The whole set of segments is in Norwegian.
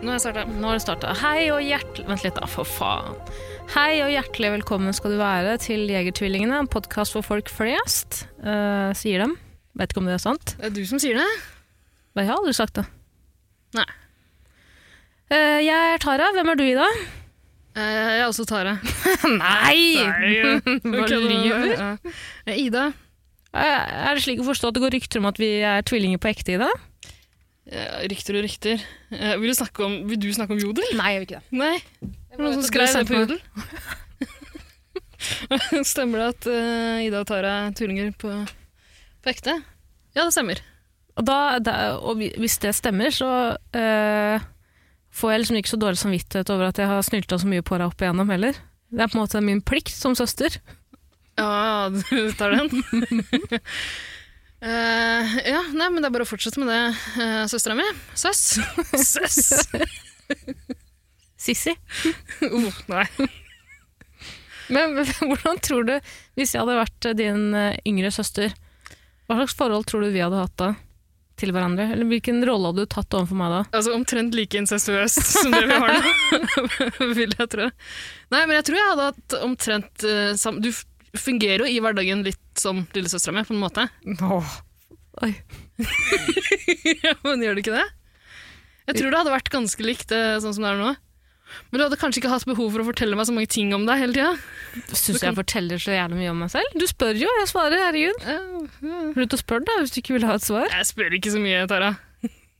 Nå har jeg starta. Hei og hjertelig Vent litt, da, for faen. Hei og hjertelig velkommen skal du være til Jegertvillingene, en podkast for folk flest, eh, sier dem. Vet ikke om det er sant. Det er du som sier det. Men Jeg har aldri sagt det. Nei. Eh, jeg er Tara. Hvem er du, Ida? Eh, Jeg er også Tara. Nei! Hva lyver? Ja. Ida. Eh, Er det slik å forstå at det går rykter om at vi er tvillinger på ekte, Ida? Ja, Rykter og rykter. Eh, Vil du, snakke om, vil du snakke om jodel? Nei, jeg vil ikke det. Nei. Det var noen som skrev det på jodel. stemmer det at uh, Ida og Tara er tullinger på, på ekte? Ja, det stemmer. Og, da, da, og hvis det stemmer, så uh, får jeg liksom ikke så dårlig samvittighet over at jeg har snylta så mye på deg opp igjennom heller. Det er på en måte min plikt som søster. Ja, du tar den. Eh, ja, nei, men det er bare å fortsette med det, uh, søstera mi. Søss. Søss. Sissi. Uh, nei. Men hvordan tror du, hvis jeg hadde vært din eh, yngre søster, hva slags forhold tror du vi hadde hatt da til hverandre? Eller hvilken rolle hadde du tatt overfor meg da? Altså omtrent like incestuøst som det vi har nå, vil jeg tro. Nei, men jeg tror jeg hadde hatt omtrent uh, sam Du fungerer jo i hverdagen litt som lillesøstera mi, på en måte. Oi. ja, men gjør du ikke det? Jeg tror det hadde vært ganske likt uh, sånn som det er nå. Men du hadde kanskje ikke hatt behov for å fortelle meg så mange ting om deg hele tida. Syns jeg forteller så jævlig mye om meg selv? Du spør jo, jeg svarer, herregud. Slutt å spørre da, hvis du ikke vil ha et svar. Jeg spør ikke så mye, Tara.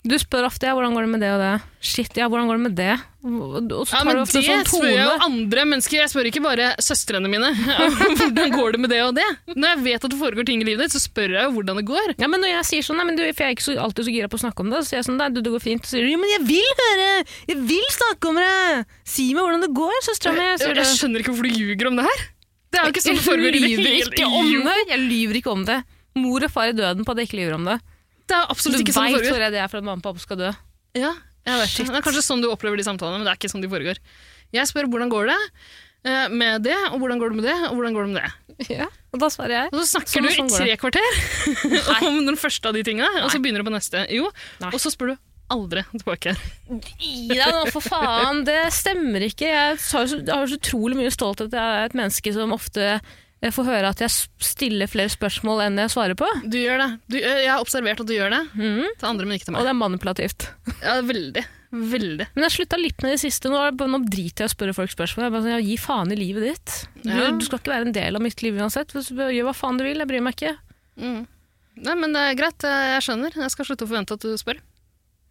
Du spør ofte ja, hvordan går det med det og det. Shit, ja, hvordan går det med det? Og så tar Ja, men du det ofte sånn spør jeg jo andre mennesker. Jeg spør ikke bare søstrene mine. Hvordan går det med det og det? Når jeg vet at det foregår ting i livet ditt, så spør jeg jo hvordan det går. Ja, men når jeg sier sånn, nei, men du, for jeg er ikke så, alltid så gira på å snakke om det, så sier jeg sånn, nei, du, det går fint. Så sier du, jo, men jeg vil høre! Jeg vil snakke om det! Si meg hvordan det går, søstera mi. Jeg, jeg skjønner ikke hvorfor du ljuger om det her. Det er jo ikke sånn det det Jeg lyver ikke om det. Jeg lyver ikke om det. Mor og far i døden på at jeg ikke lyver om det. Det er absolutt ikke sånn det veit hvor foregår. redd jeg er for at mamma og pappa skal dø. Ja, jeg vet ikke. Det er kanskje sånn du opplever de samtalene, men det er ikke sånn de foregår. Jeg spør hvordan går det eh, med det, og hvordan går det med det, og hvordan går det med det. Ja. Og da svarer jeg. Og så snakker Sånn- du sånn i tre kvarter om den første av de tinga, og så begynner du på neste. Jo, Nei. og så spør du aldri tilbake. Ida, nå for faen, det stemmer ikke. Jeg har så, jeg har så utrolig mye stolthet. Jeg er et menneske som ofte jeg får høre at jeg stiller flere spørsmål enn jeg svarer på. Du gjør det. Du, eh, jeg har observert at du gjør det. Mm. Til andre, men ikke til meg. Og det er manipulativt. Ja, veldig. Veldig. Men jeg slutta litt med det siste. Nå, nå driter jeg i å spørre folk spørsmål. Jeg bare sånn, ja, Gi faen i livet ditt. Du, Ja. du skal ikke være en del av mitt liv uansett. Gjør hva faen du vil, jeg bryr meg ikke. Mm. Nei, men det er greit. eh, Jeg skjønner. Jeg skal slutte å forvente at du spør.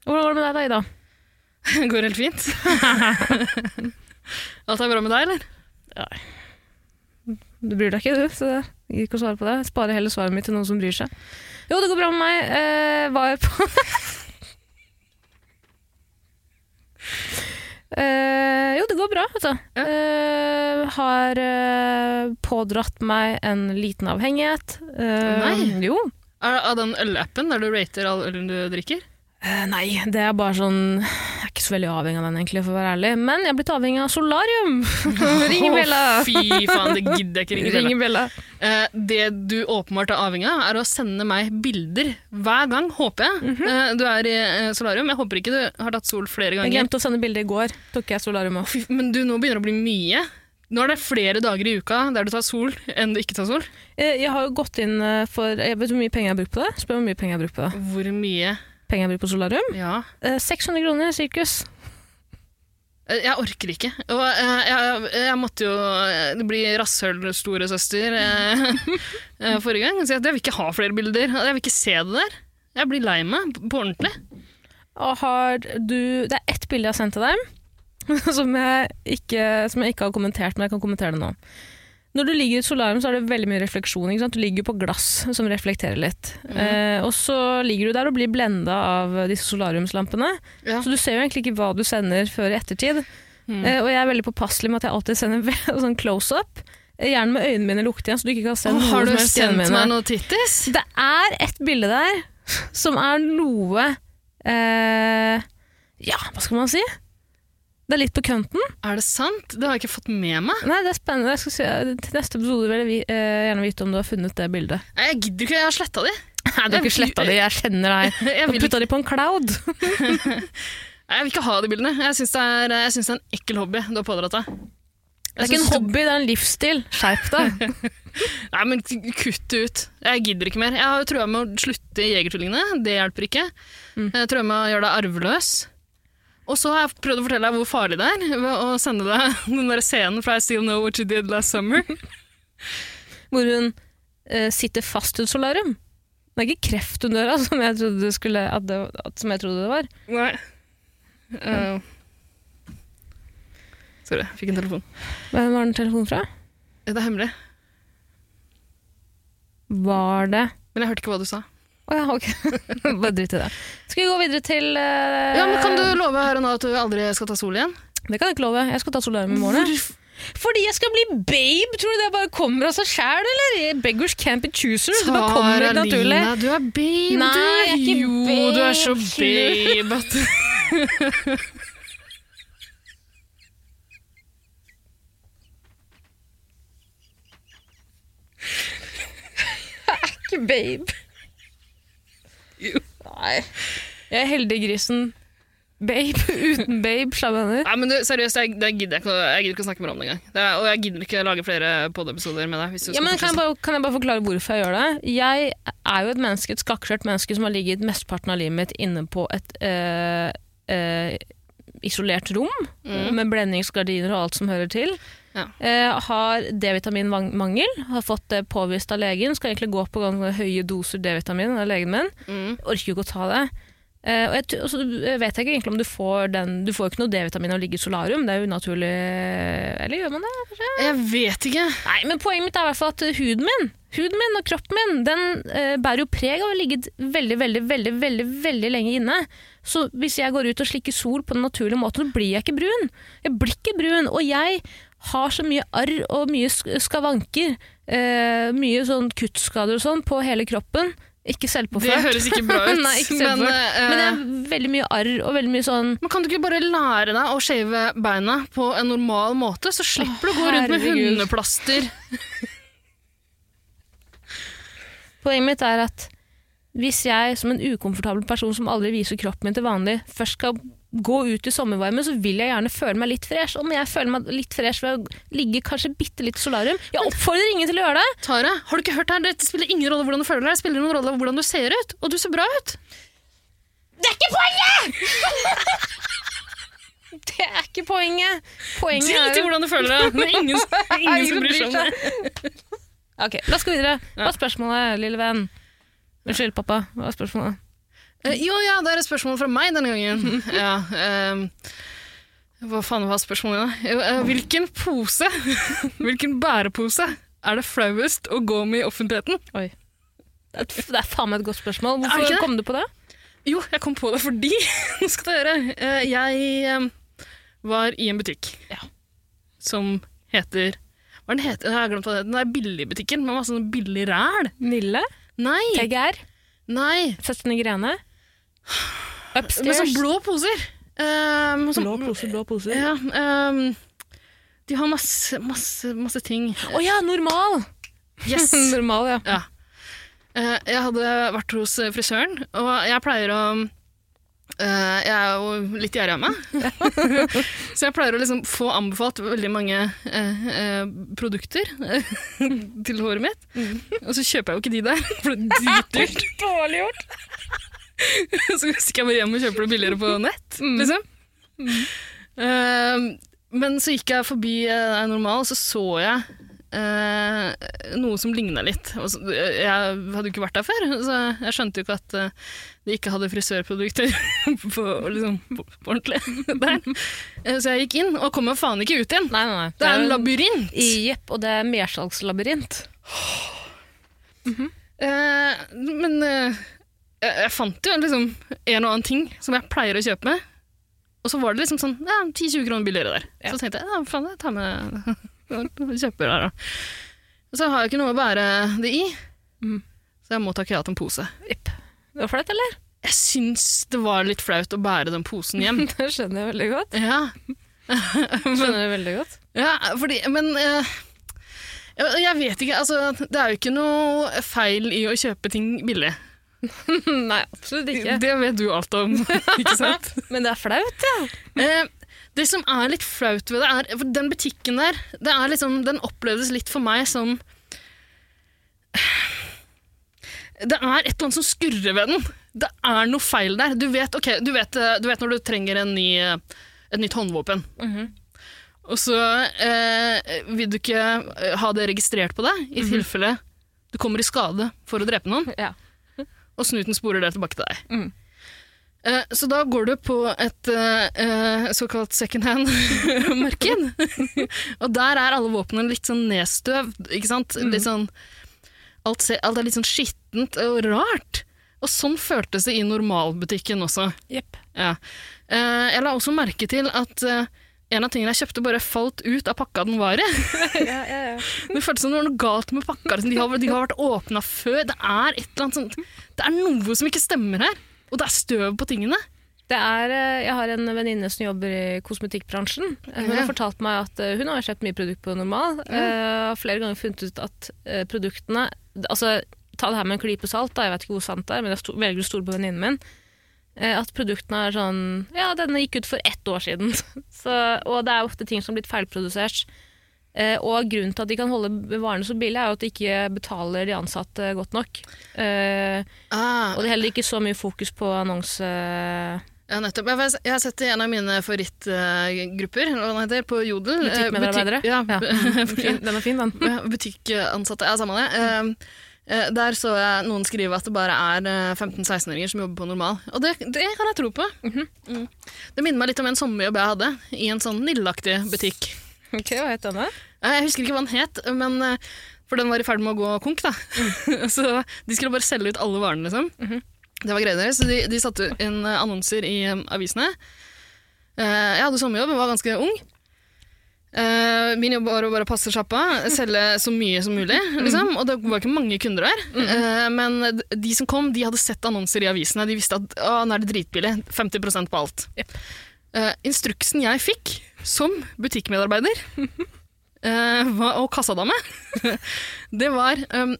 Hvordan går det med deg da, Ida? Går helt fint. Alt er bra med deg, eller? Du bryr deg ikke, du. Så jeg gir ikke å svare på det. Sparer heller svaret mitt til noen som bryr seg. Jo, det går bra med meg. Eh, var på eh, Jo, det går bra, du. Ja. Eh, har eh, pådratt meg en liten avhengighet. Eh, Nei. Jo. Er av den ølappen der du rater all ølen du drikker? Eh, nei, det er bare sånn ikke så veldig avhengig av den, egentlig, for å være ærlig. Men jeg er blitt avhengig av solarium! Ring bjella! Å, Fy faen, det gidder jeg ikke ringe Ring bjella. bjella. Eh, det du åpenbart er avhengig av, er å sende meg bilder hver gang, håper jeg. Mm -hmm. uh, du er i eh, solarium. Jeg håper ikke du har tatt sol flere ganger. Jeg glemte å sende bilde i går. Tok jeg solarium også. Men du, nå begynner det å bli mye. Nå er det flere dager i uka der du tar sol enn du ikke tar sol. Jeg har jo gått inn for Jeg vet hvor mye penger jeg har brukt på det. Spør hvor mye penger jeg har brukt på det. Hvor mye? Penger jeg bruker på solarium? Ja. Eh, 600 kroner sirkus. Eh, Jeg orker ikke. Og jeg, jeg, jeg måtte jo eh, bli rasshøl-storesøster eh, eh, forrige gang. Så jeg, vil ikke ha flere bilder. Jeg vil ikke se det der. Jeg blir lei meg på ordentlig. Og har du Det er ett bilde jeg har sendt til deg som jeg, ikke, som jeg ikke har kommentert, men jeg kan kommentere det nå. Når du ligger i et solarium, så er det veldig mye refleksjon. Du ligger på glass som reflekterer litt. Eh, og så ligger du der og blir blenda av disse solariumslampene. Ja. Så du ser jo egentlig ikke hva du sender før i ettertid. Mm. Eh, og jeg er veldig påpasselig med at jeg alltid sender sånn close-up. Eh, Gjerne med øynene mine lukket igjen, så du ikke kan se noe har du sendt meg noe tittis? Det er et bilde der som er noe eh, Ja, hva skal man si? Det er litt på kønten. Er det sant? Det har jeg ikke fått med meg. Nei, det er spennende. Se, til neste episode vil jeg vi- eh, gjerne vite om du har funnet det bildet. Nei, Jeg gidder ikke, jeg har sletta de. Nei, du har ikke sletta det, jeg kjenner deg. Du har putta de på en cloud. Nei, jeg vil ikke ha de bildene. Jeg syns det, er- jeg det er en ekkel hobby du har pådratt deg. Det er ikke en hobby, det er en livsstil. Skjerp deg. Nei, men kutt det ut. Jeg gidder ikke mer. Jeg har jo trua med å slutte i Jegertvillingene. Det hjelper ikke. Mm. Jeg trua med å gjøre deg arveløs. Og så har jeg prøvd å fortelle deg hvor farlig det er ved å sende deg den der scenen fra I Still Know What You Did Last Summer. Hvor hun uh, sitter fast i et solarium. Det er ikke kreft hun dør av, som jeg trodde det, skulle, at det, at, som jeg trodde det var. Nei. Uh, sorry, jeg fikk en telefon. Hvem var den telefonen fra? Det er hemmelig. Var det Men jeg hørte ikke hva du sa. Å ja, ok. Bare drit i det. Skal vi gå videre til eh, Ja, men Kan du love her og nå at du aldri skal ta sol igjen? Det kan jeg ikke love. Jeg skal ta solarium i morgen. jeg. Fordi jeg skal bli babe! Tror du det bare kommer av seg sjæl, eller? Beggars can't be choosers. Det bare kommer helt naturlig. Lina, du er babe, Nei, jeg er ikke jo, babe. du er så babe at Ikke babe. Nei. Jeg er heldiggrisen babe uten babe. Slapp hender. Nei, men du, seriøst, jeg, jeg, gidder ikke, å- jeg gidder ikke å snakke mer om det engang. Det er- Og jeg gidder ikke lage flere podiepisoder med deg. Hvis du Ja, men kan, jeg bare, kan jeg bare forklare hvorfor jeg gjør det? Jeg er jo et menneske, et skakkskjørt menneske som har ligget mesteparten av livet mitt inne på et øh, øh, isolert rom Mm. med blendingsgardiner og alt som hører til. Ja. Eh, har D-vitaminmangel, har fått det påvist av legen. Skal egentlig gå på høye doser D-vitamin av legen min. Mm. Orker jo ikke å ta det. Eh, og jeg, og så vet jeg ikke egentlig om du får den Du får jo ikke noe D-vitamin av å ligge i solarium, det er jo unaturlig Eller gjør man det? Kanskje? Jeg vet ikke. Nei, men poenget mitt er i hvert fall at huden min, huden min og kroppen min, den eh, bærer jo preg av å ha ligget veldig, veldig, veldig, veldig, veldig lenge inne. Så hvis jeg går ut og slikker sol på den naturlige måten, så blir jeg ikke brun. Jeg blir ikke brun, og jeg har så mye arr og mye skavanker, eh, mye sånn kuttskader og sånn på hele kroppen. Ikke Det høres ikke bra ut. Nei, ikke men, selvpåført. eh, Men det er veldig mye arr og veldig mye sånn men kan du ikke bare lære deg å shave beina på en normal måte, så slipper du å gå rundt med hundeplaster? Poenget mitt er at hvis jeg som en ukomfortabel person som aldri viser kroppen min til vanlig, først skal gå ut i sommervarmen, så vil jeg gjerne føle meg litt fresh. Om jeg føler meg litt fresh ved å ligge kanskje bitte litt solarium Jeg oppfordrer ingen til å gjøre det! Tara, har du ikke hørt her? Det spiller ingen rolle hvordan du føler deg, det spiller noen rolle hvordan du ser ut. Og du ser bra ut. Det er ikke poenget! det er ikke poenget. Poenget Drit i jo hvordan du føler deg. Det er ingen, ingen som bryr seg om det. Ok, La oss gå videre. Hva er spørsmålet, lille venn? Unnskyld, pappa. Hva er spørsmålet? Eh, jo, ja, det er et spørsmål fra meg denne gangen. Ja, ehm, hva faen var spørsmålet eh, hvilken pose, hvilken bærepose er det flauest å gå med i offentligheten? Det er, det er faen meg et godt spørsmål. Hvorfor kom du på det? Jo, jeg kom på det fordi, nå skal du høre, Uh, jeg ehm, var i en butikk Ja. som heter, hva den heter? Jeg har glemt hva den heter. Den er billigbutikken med masse sånn billig ræl. Nille? Nei, TGR? nei, Søstrene Grene? Med sånn blå poser. Um, sånn- blå poser, blå poser. Ja, um, de har masse, masse, masse ting. Å ja, normal! Yes! normal, ja. ja. Uh, jeg hadde vært hos eh, frisøren, og jeg pleier å uh, Jeg er jo litt gjerrig av meg, så jeg pleier å liksom få anbefalt veldig mange uh, produkter til håret mitt. Og så kjøper jeg jo ikke de der, for det er dritdyrt. Dårlig gjort. så stikker jeg bare hjem og kjøper det billigere på nett, Mm. liksom. Eh, men så gikk jeg forbi uh, normal, og så så jeg uh, noe som ligna litt. Så- Jeg hadde jo ikke vært der før, så jeg skjønte jo ikke at uh, de ikke hadde frisørprodukter på, liksom, på, på ordentlig der. Så jeg gikk inn, og kom meg faen ikke ut igjen. Nei, nei, nei. Det er en labyrint. Jepp, og det er mersalgslabyrint. Eh, men eh, jeg, jeg fant jo liksom en og annen ting som jeg pleier å kjøpe med. Og så var det liksom sånn ja, 10-20 kroner billigere der. Ja. Så tenkte jeg ja, faen, jeg tar med kjøper her, da. Og så har jeg ikke noe å bære det i, mm. så jeg må ta kreat en pose. Yep. Det var flaut, eller? Jeg syns det var litt flaut å bære den posen hjem. Det skjønner jeg veldig godt. ja, Skjønner jeg veldig godt. ja fordi Men uh, jeg, jeg vet ikke, altså Det er jo ikke noe feil i å kjøpe ting billig. Nei, absolutt ikke. Det vet du alt om, ikke sant? Men det er flaut, ja. Eh, det som er litt flaut ved det, er for Den butikken der, det er liksom, den opplevdes litt for meg som Det er et eller annet som skurrer ved den. Det er noe feil der. Du vet, okay, du vet, eh, du vet når du trenger en ny, et nytt håndvåpen, Mhm. og så eh, vil du ikke eh, ha det registrert på deg, i tilfelle du kommer i skade for å drepe noen, ja. Og snuten sporer det tilbake til deg. Mm. Eh, Så da går du på et eh, eh, såkalt second hand-marked. og der er alle våpnene litt sånn nedstøvd, ikke sant? Litt sånn, alt, se, alt er litt sånn skittent og rart. Og sånn føltes det i normalbutikken også. Yep. Ja. Eh, jeg la også merke til at eh, en av tingene jeg kjøpte, bare falt ut av pakka den var i. ja, ja, ja. Det føltes som det var noe galt med pakka. De har, de har vært åpna før. Det er sånt Det er noe som ikke stemmer her. Og det er støv på tingene. Det er, eh, jeg har en venninne som jobber i kosmetikkbransjen. Eh, Hun har fortalt meg at eh, hun har kjøpt mye produkt på normal. Har flere ganger funnet ut at produktene altså, Ta det her med en klype salt, da. jeg vet ikke hvor sant det er, men jeg velger å stole på venninnen min. Eh, At produktene er sånn Ja, denne gikk ut for ett år siden. Så, og det er ofte ting som har blitt feilprodusert. Eh, og grunnen til at de kan holde varene så billig, er jo at de ikke betaler de ansatte godt nok. Eh, Ah, og det er heller ikke så mye fokus på annonse... Ja, nettopp. Jeg har- sett i en av mine favorittgrupper heter, på Jodel. Butikkmedarbeidere? Butik Ja, Ja. Den er fin, den. butikkansatte. Ja, samme det. Eh, eh, Der så jeg noen skrive at det bare er eh, 15-16-åringer som jobber på normal. Og det, det kan jeg tro på. mm. Det minner meg litt om en sommerjobb jeg hadde, i en sånn Nille-aktig butikk. Ok, Hva het den, da? Jeg husker ikke hva den het, men eh, for den var i ferd med å gå konk. da. så de skulle bare selge ut alle varene, liksom. Det var greia deres. Så de, de satte inn eh, annonser i eh, avisene. Eh, jeg hadde sommerjobb, jeg var ganske ung. Eh, min jobb var å bare passe sjappa, selge så mye som mulig. Liksom. Og det var ikke mange kunder der. Uh, men de som kom, de hadde sett annonser i avisene. De visste at å, nå er det dritbillig. 50% på alt. Eh, instruksen jeg fikk som butikkmedarbeider var- og kassadame, det var um,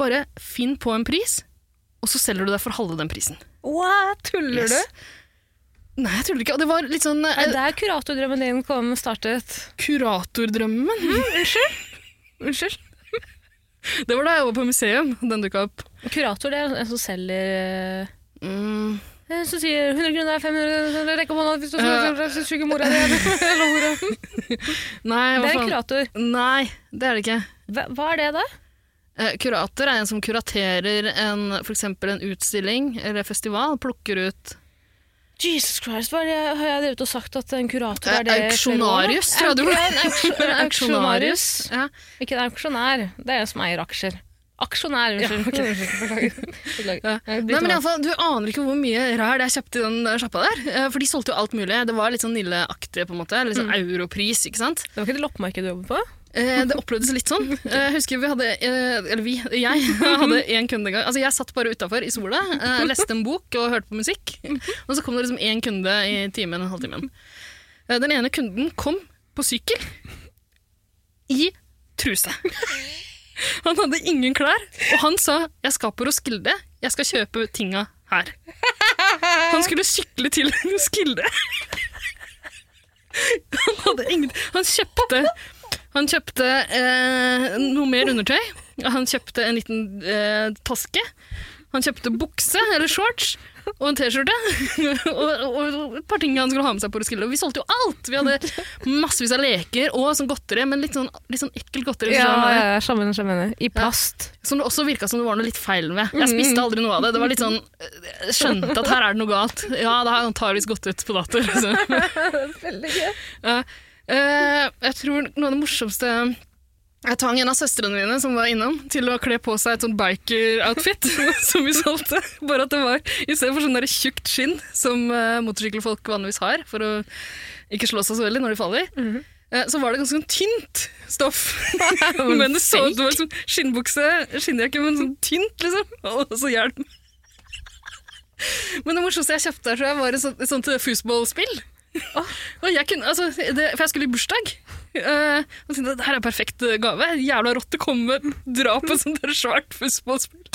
bare finn på en pris, og så selger du deg for halve den prisen. What? Tuller Yes. du? Nei, jeg tuller ikke. Og det var litt sånn Nei, Det er kuratordrømmen din kom startet? kuratordrømmen. Mm, Unnskyld? unnskyld? Det var da jeg var på museum. Den dukka opp. Kurator det er en som selger Mm, Som sier 100 kroner, 500 kroner, rekk opp hånda hvis du Ja. suger mora di. eller hva Det er en kurator. Nei, det er det ikke. Hva, hva er det, da? Eh, kurator er en som kuraterer en, for eksempel en utstilling eller festival. Plukker ut Jesus Christ, hva det har jeg drevet og sagt at en kurator er det? Eh, auksjonarius, tror jeg du en auksjonarius. Ja. Ikke en auksjonær. Det er en som eier aksjer. Aksjonær, unnskyld. Ja. Jeg Nei, men i alle fall, Du aner ikke hvor mye ræl jeg kjøpte i den sjappa der. Eh, For de solgte jo alt mulig. Det var litt sånn Nille-aktig, på en måte. Litt sånn europris, ikke sant. Det var ikke det loppemarkedet du jobbet på? Eh, Det opplevdes litt sånn. Eh, Jeg husker vi hadde, eh, eller vi, jeg hadde én kunde en gang. Altså Jeg satt bare utafor i sola, leste en bok og hørte på musikk. Og så kom det liksom én kunde i timen, en halvtimen. Eh, Den ene kunden kom på sykkel i truse. Han hadde ingen klær, og han sa 'jeg skal på Roskilde, jeg skal kjøpe tinga her'. Han skulle sykle til Roskilde. Han hadde ingen Han kjøpte han kjøpte eh, noe mer undertøy. Han kjøpte en liten eh, taske. Han kjøpte bukse eller shorts og en T-skjorte. og, og, og et par ting han skulle ha med seg på Roskilde. Og vi solgte jo alt! Vi hadde massevis av leker og sånn godteri, men litt sånn, litt sånn ekkelt godteri. Ja, ja, ja, skjønner, skjønner. I plast. Som det også virka som det var noe litt feil med. Jeg spiste aldri noe av det. Det var litt sånn, Jeg skjønte at her er det noe galt. Ja, det har antakeligvis gått ut på dato. Liksom. Veldig gøy. Eh, jeg tror noe av det morsomste Jeg tvang en av søstrene mine som var innom, til å kle på seg et sånt biker-outfit som vi solgte. Bare at det var i stedet for sånn der tjukt skinn som uh, motorsykkelfolk vanligvis har for å ikke slå seg så veldig når de faller, eh, så var det ganske sånn tynt stoff. men det så ut som liksom skinnbukse, skinnjakke, men sånn tynt, liksom. Og så hjelm. Men det morsomste jeg kjøpte tror jeg, var et sånt, et sånt foosballspill. Og jeg kunne, altså, det, for jeg skulle i bursdag. Uh, og tenkte at det her er perfekt eh, gave. Jævla rått å komme dra på et sånt der svært fussballspill.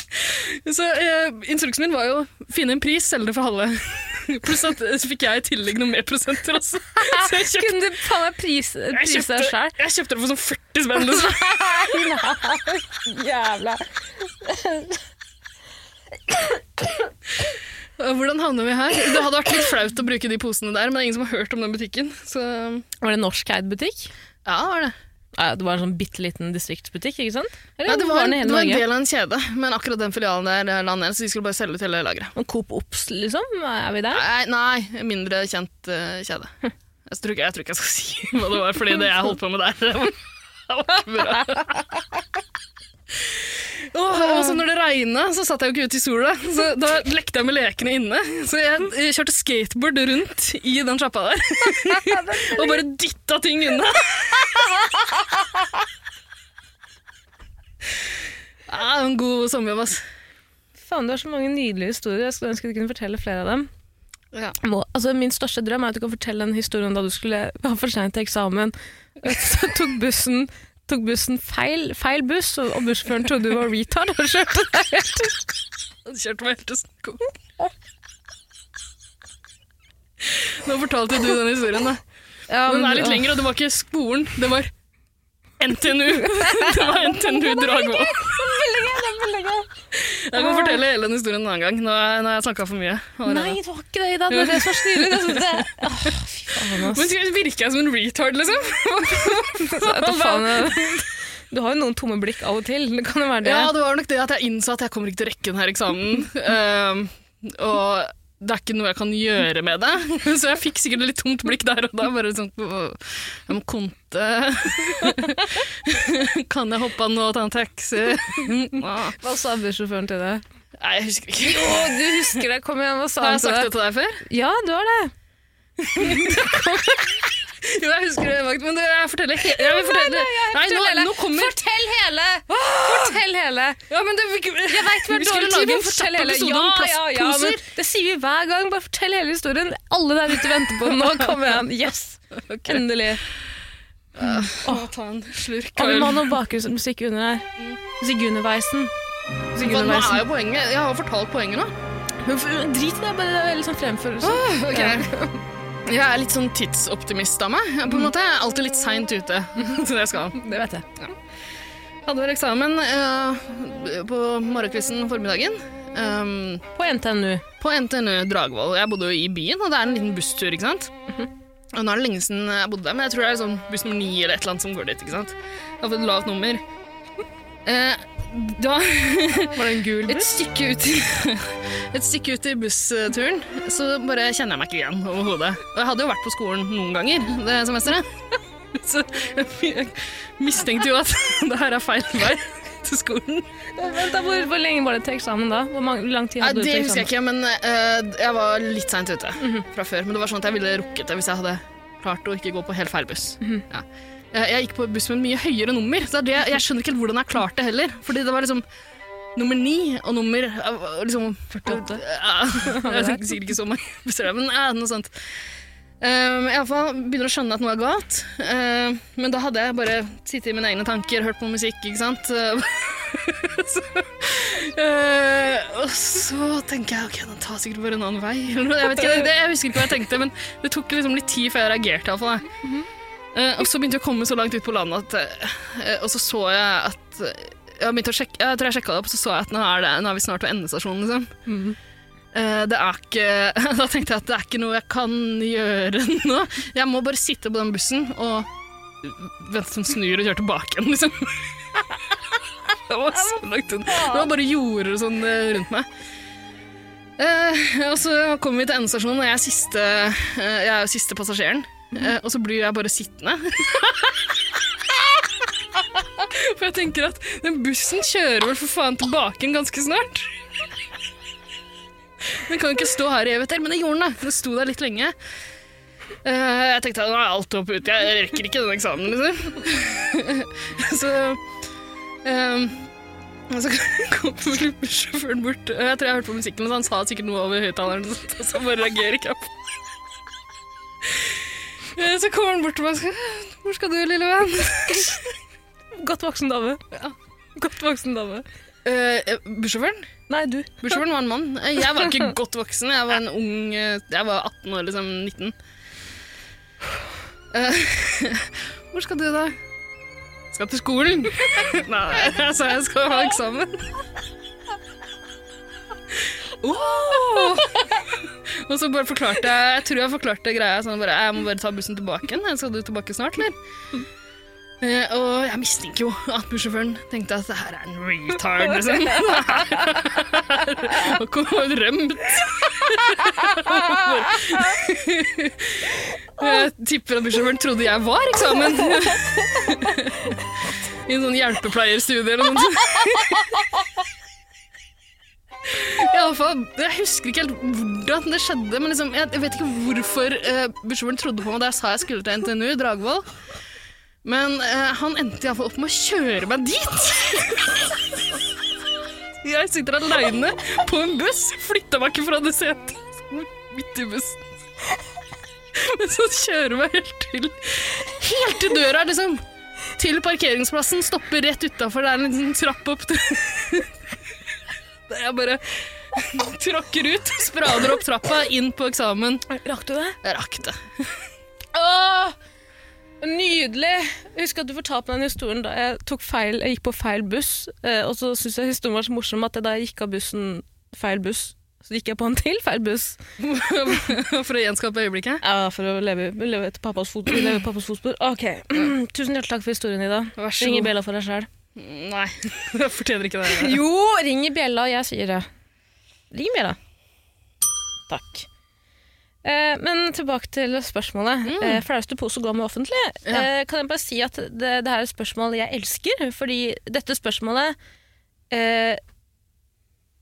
Så uh, instruksen min var jo finne en pris, selge det for halve. Pluss at så fikk jeg i tillegg noen mer prosenter også. Så jeg kjøpt, Kunne du faen meg prise deg kjøpte, jeg kjøpte det for sånn 40 spenn. Liksom. Jævla. Hvordan havner vi her? Det hadde vært litt flaut å bruke de posene der, men det er ingen som har hørt om den butikken. Så Var det norskeid butikk? ja, var det. Ja, det var en sånn bitte liten distriktsbutikk, ikke sant? Eller Nei, det var, var, det var en del av en kjede, men akkurat den filialen der eh, la ned, så de skulle bare selge ut hele lageret. Coop Ops, liksom? Er vi der? Nei, nei, mindre kjent uh, kjede. Jeg tror, ikke, jeg tror ikke jeg skal si hva det var, fordi det jeg holdt på med der, det var, det var ikke bra. Åh, og så når det regna, så satt jeg jo ikke ute i sola. Så da lekte jeg med lekene inne. Så jeg, eh, kjørte skateboard rundt i den sjappa der. og bare dytta ting unna. Ja, en god sommerjobb, ass. Faen, du har så mange nydelige historier. Jeg skulle ønske du kunne fortelle flere av dem. Ja. Altså, min største drøm er at du kan fortelle en historie om da du skulle være for sent til eksamen. Så tok bussen, tok bussen feil, feil buss, og, bussføreren trodde du var retard og kjørte deg helt Han kjørte meg helt til snakk Nå fortalte du den historien, da. ja, Den er litt lengre, og det var ikke skolen, det var NTNU. Det var NTNU Dragvoll. Jeg kan fortelle hele den historien en annen gang. Nå har jeg, snakka for mye. allerede. Nei, det var ikke det, Ida. Det var det som var åh, fy faen, ass. Men virker jeg som en retard, liksom? Faen, Du har jo noen tomme blikk av og til. Det kan jo være det. Ja, det var nok det at jeg innså at jeg kommer ikke til å rekke denne eksamen. Um, og det er ikke noe jeg kan gjøre med det. Så jeg fikk sikkert et litt tomt blikk der og da. Bare sånn Jeg må konte. Kan jeg hoppe av nå og ta en taxi? Hva sa bussjåføren til deg? Nei, jeg husker ikke. Å, du husker det. Kom igjen, hva sa han til deg? Har jeg sagt det til deg før? Ja, du har det. Jo, jeg husker det, men jeg forteller he Jeg fortelle Nei, nå, hele. nå kommer Fortell hele! Fortell hele! Ja, men det, Jeg vet vi har Vi dårlig tid, men fortell hele. plastposer. men det sier vi hver gang. Bare fortell hele historien. Alle der ute venter på den nå. kommer igjen. Yes! Endelig. Å, ta en slurk. Og vi må ha noe bakgrunnsmusikk under her. Musikk underveisen. Musikk Hva, nå er jo poenget Jeg har fortalt poenget nå. Drit i det, bare det er veldig sånn fremførelse. Ok. Jeg er litt sånn tidsoptimist av meg. På en måte. jeg er alltid litt seint ute Så det skal. Det vet jeg. Hadde vel eksamen eh, på morgenkvisten formiddagen. Um, På NTNU. på NTNU Dragvoll. Jeg bodde jo i byen, og det er en liten busstur. ikke sant? Og Nå er det lenge siden jeg bodde der, men jeg tror det er sånn buss nummer ni eller et eller annet som går dit. ikke sant? Jeg har fått et lavt nummer. Eh, da Var det en gul Et buss? stykke ut i, et stykke ut i bussturen så bare kjenner jeg meg ikke igjen overhodet. Og jeg hadde jo vært på skolen noen ganger det semesteret. Så jeg mistenkte jo at det her er feil vei til skolen. Vent da, hvor, hvor lenge var det til eksamen da? Hvor lang tid hadde du det til husker jeg ikke, men uh, jeg var litt seint ute fra før. Men det var sånn at jeg ville rukket det hvis jeg hadde klart å ikke gå på helt feil buss. ja. Jeg, jeg gikk på buss med en mye høyere nummer, så det jeg skjønner ikke helt hvordan jeg klarte det heller. Fordi det var liksom nummer ni og nummer eh, liksom 48. Ja, jeg tenker sikkert ikke så mange busser men ja, noe sånt. Um, i fall begynner å skjønne at noe er galt. Um, men da hadde jeg bare sittet i mine egne tanker, hørt på musikk, ikke sant. så, uh, og så tenker jeg ok, den tar sikkert bare en annen vei. Jeg, vet ikke, det, jeg husker ikke hva jeg tenkte, men det tok liksom litt tid før jeg reagerte. i alle fall, og så begynte jeg å komme så langt ut på landet at uh, Og så så jeg at jeg, begynte å sjekke, jeg tror jeg sjekka det opp, så så jeg at nå er, det, nå er vi snart ved endestasjonen. liksom. Mm. Eh, det er ikke, da tenkte jeg at det er ikke noe jeg kan gjøre nå. Jeg må bare sitte på den bussen og vente til den snur og kjøre tilbake igjen, liksom. Det var så langt unna. Det var bare jorder og sånn eh, rundt meg. Eh, og så kommer vi til endestasjonen, og jeg er, siste, eh, jeg er siste passasjeren. Eh, og så blir jeg bare sittende. For jeg tenker at den bussen kjører vel for faen tilbake ganske snart. Den kan ikke stå her i evigheter, men det gjorde den. da. Den sto der litt lenge. Uh, jeg tenkte at nå er alt opp ut, jeg rekker ikke den eksamen, liksom. så um, så kom bussjåføren bort. og Jeg tror jeg hørte på musikken, men han sa sikkert noe over høyttaleren, og så bare reagerer ikke jeg på Eh, Så kommer han bort til meg og sier Hvor skal du, lille venn? Godt voksen dame. Ja. Godt voksen dame. Uh, Bussjåføren? Nei, du. Bussjåføren var en mann. Eh, Jeg var ikke godt voksen. Jeg var en ung eh, Jeg var 18 år, liksom. 19. Uh, hvor skal du, da? Skal til skolen. Nei, jeg sa jeg skal ha eksamen. Oh! Og så bare forklarte jeg Jeg tror jeg forklarte greia sånn bare Jeg må bare ta bussen tilbake igjen. Skal du tilbake snart, eller? Uh, og jeg mistenker jo at bussjåføren tenkte at det her er en retard, liksom. Og kom og rømt. jeg tipper at bussjåføren trodde jeg var eksamen. I en sånn hjelpepleierstudie eller noe sånt. I alle fall, Jeg husker ikke helt hvordan det skjedde, men liksom, jeg, vet ikke hvorfor uh, bussjåføren trodde på meg da jeg sa jeg skulle til NTNU Dragvoll. Men uh, han endte iallfall opp med å kjøre meg dit. jeg sitter aleine på en buss, flytta meg ikke fra det setet. Midt i bussen. Men så kjører meg helt til Helt til døra, liksom. Til parkeringsplassen. Stopper rett utafor. Det er en liten trapp opp til jeg bare tråkker ut, sprader opp trappa, inn på eksamen. Rakk du det? Jeg rakk det. Åh, nydelig! Jeg husker at du fortalte meg den historien da jeg, tok feil, jeg gikk på feil buss. Eh, og så syntes jeg historien var så morsom at jeg, da jeg gikk av bussen feil buss, så gikk jeg på en til feil buss. For å gjenskape øyeblikket. Ja, For å leve, leve etter pappas, fot, pappas fotspor. Ok, Tusen hjertelig takk for historien, Ida. Vær så Ring god. bjella for deg sjøl. Nei, jeg fortjener ikke det. Jo, ring i bjella, jeg sier det. Ring i bjella. Takk. Eh, men tilbake til spørsmålet. Eh, Flaueste pose å gå med offentlig. Ja. Eh, kan jeg bare si at det, det her er et spørsmål jeg elsker, fordi dette spørsmålet eh,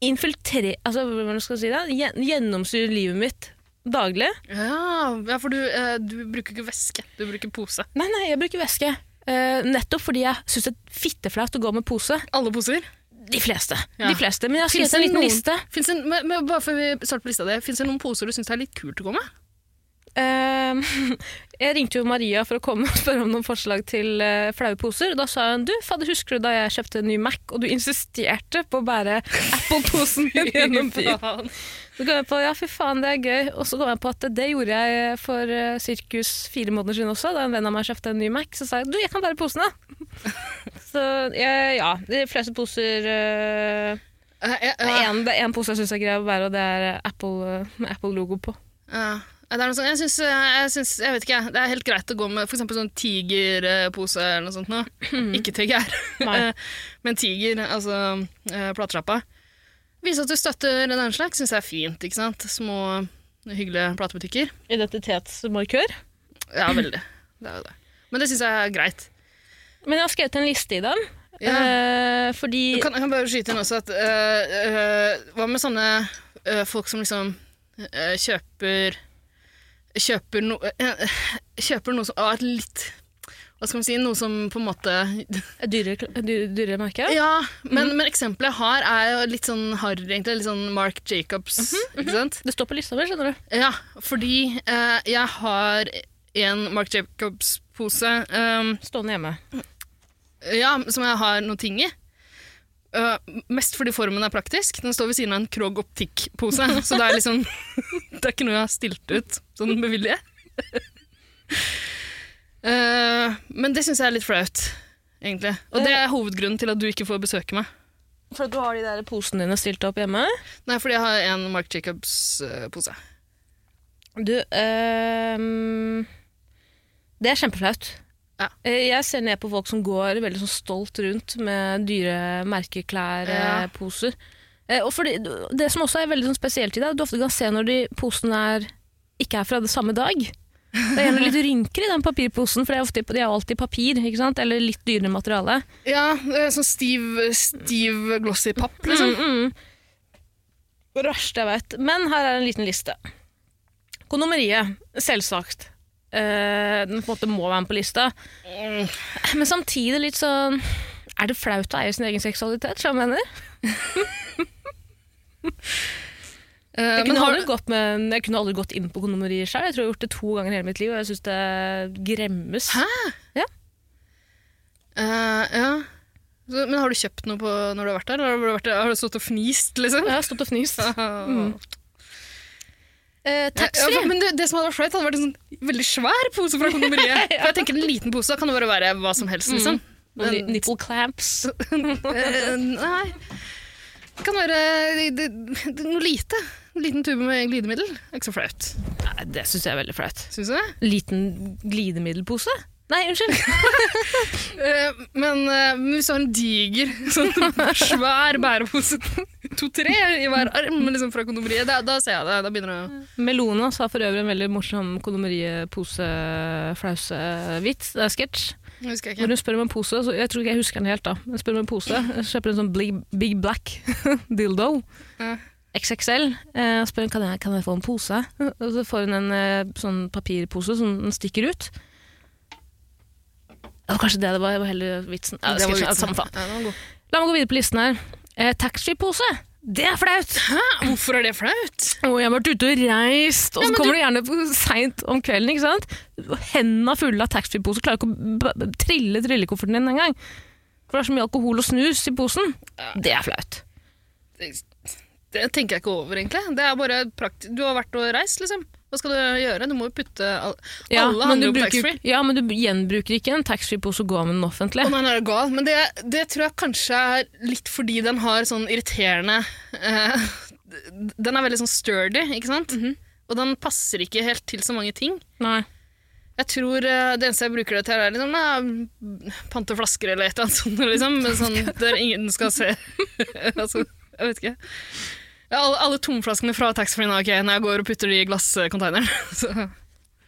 infiltrerer Altså, hvordan skal jeg si det? Gjen- Gjennomsyrer livet mitt daglig. Ja, ja for du, eh, du bruker ikke væske, du bruker pose. Nei, nei, jeg bruker væske. Eh, nettopp fordi jeg syns det er fitteflaut å gå med pose. Alle poser? De fleste. Ja. De fleste. Men jeg har skrevet en liten noen- liste. Det, men, men bare før vi starter på lista di, Fins det noen poser du syns er litt kult å gå med? Uh, jeg ringte jo Maria for å komme og spørre om noen forslag til uh, flaue poser. Da sa hun du, fader, husker du da jeg kjøpte en ny Mac, og du insisterte på å bære Apple-posen min gjennom byen? Så kom jeg på ja, fy faen, det er gøy. Og så kom jeg på at det gjorde jeg for uh, sirkus fire måneder siden også. Da en venn av meg kjøpte en ny Mac, så sa jeg du, jeg kan bære posene. så jeg, ja, de fleste poser uh, Eh, Det eh, er en, det er én pose jeg syns er grei å bære, og det er Apple, med Apple-logo på. Ja. Er sånt, jeg, synes, jeg, synes, jeg vet ikke, det er helt greit å gå med eksempel sånn tigerpose eller noe sånt. Nå. Ikke TGR, men tiger, altså platesjappa. Vise at du støtter den slags, syns jeg er fint. ikke sant? Små, hyggelige platebutikker. Identitetsmarkør. Ja, veldig. Det er jo det. Men det syns jeg er greit. Men jeg har skrevet en liste i dem. Ja. Eh, fordi Jeg kan, jeg kan bare skyte inn også at øh, øh, Hva med sånne øh, folk som liksom øh, kjøper Kjøper, no, øh, kjøper noe som er litt Hva skal man si? Noe som på en måte Dyrere, dyre, dyre merke? Ja, men, men eksempelet jeg har, er litt sånn harry, egentlig. Litt sånn Mark Jacobs. Ikke sant? Det står på lista mi, skjønner du. Ja, fordi eh, jeg har en Mark Jacobs-pose um, Stående hjemme. Ja, som jeg har noen ting i. Uh, mest fordi formen er praktisk. Den står ved siden av en Krog Optikk-pose. Så det er liksom Det er ikke noe jeg har stilt ut sånn med vilje. Uh, men det syns jeg er litt flaut, egentlig. Og det er hovedgrunnen til at du ikke får besøke meg. For du har de der posene dine stilt opp hjemme? Nei, fordi jeg har en Mark Jacobs-pose. Du øh, Det er kjempeflaut. Ja. Eh, Jeg ser ned på folk som går veldig sånn stolt rundt med dyre Ja. merkeklær-poser. og fordi, det som også er veldig sånn spesielt i det, du ofte kan se når de posene er, ikke er fra det samme dag. Det er gjerne litt rynker i den papirposen, for det er de er jo alltid papir, ikke sant? eller litt dyrere materiale. Ja, eh, sånn stiv, stiv glossy papp, liksom. Mm, mm. Det verste jeg veit. Men her er en liten liste. Kondomeriet, selvsagt. Uh, den på en måte må være med på lista. Mm. Men samtidig litt sånn Er det flaut å eie sin egen seksualitet, som jeg mener? Eh, Jeg kunne, med, jeg kunne aldri gått inn på kondomeriet sjøl. Jeg tror jeg har gjort det to ganger i hele mitt liv, og jeg syns det gremmes. Hæ? Ja. Uh, ja. Så, men har du kjøpt noe på når du har vært der? Eller har du, vært der? har du stått og fnist, liksom? Jeg har stått og fnist. Mm. Eh, Taxfree. Ja, men det, det som hadde vært flaut, hadde vært en sånn veldig svær pose fra kondomeriet. For jeg tenker En liten pose kan jo bare være hva som helst. liksom. Mm. ni- Nipple clamps. Eh, nei. Det kan være det, det, det, noe lite. En liten tube med glidemiddel. Det er Ikke så flaut. Nei, det syns jeg er veldig flaut. Du det? Liten glidemiddelpose? Nei, unnskyld. Eh, men eh, hvis du har en diger, sånn svær bærepose, to-tre i hver arm liksom fra kondomeriet, da, da ser jeg det. Da begynner det å Melona sa for øvrig en veldig morsom kondomeriepose-flause-vits. Det er sketsj. Hvor hun spør om en pose, så jeg tror ikke jeg husker den helt da. Hun spør om en pose, kjøper en sånn big, big black dildo. Ja. XXL. Eh, og spør kan jeg, kan jeg få en pose. Og så får hun en eh, sånn papirpose som den stikker ut. Det var kanskje det det var, det var heller vitsen. Ja, Det var vitsen. Ja. La meg gå videre på listen her. Eh, Taxfree-pose. Det er flaut! Hæ? Hvorfor er det flaut? Oh, jeg har vært ute og reist, og Ja, så kommer du gjerne på seint om kvelden. ikke sant? Hendene fulle av taxfree-poser, klarer ikke å trille trillekofferten din engang. For det er så mye alkohol og snus i posen. Det er flaut. Det, tenker jeg ikke over, egentlig. Det er bare praktisk. Du har vært og reist, liksom. Hva skal du gjøre? Du må jo putte all... Ja, Alle handler bruker- taxfree. Ja, men du gjenbruker ikke en taxfree-pose og går med den offentlig. Å nei, nå er det gal. Men det, det tror jeg kanskje er litt fordi den har sånn irriterende eh, Den er veldig sånn sturdy, ikke sant? Mhm. Og den passer ikke helt til så mange ting. Nei. Jeg tror eh, Det eneste jeg bruker det til, er liksom, ja, pante flasker eller et eller annet sånt. Liksom, men sånn, der ingen skal se. altså, jeg vet ikke. Ja, alle, alle tomflaskene fra taxfree-en ok, når jeg går og putter de i glasscontaineren. Så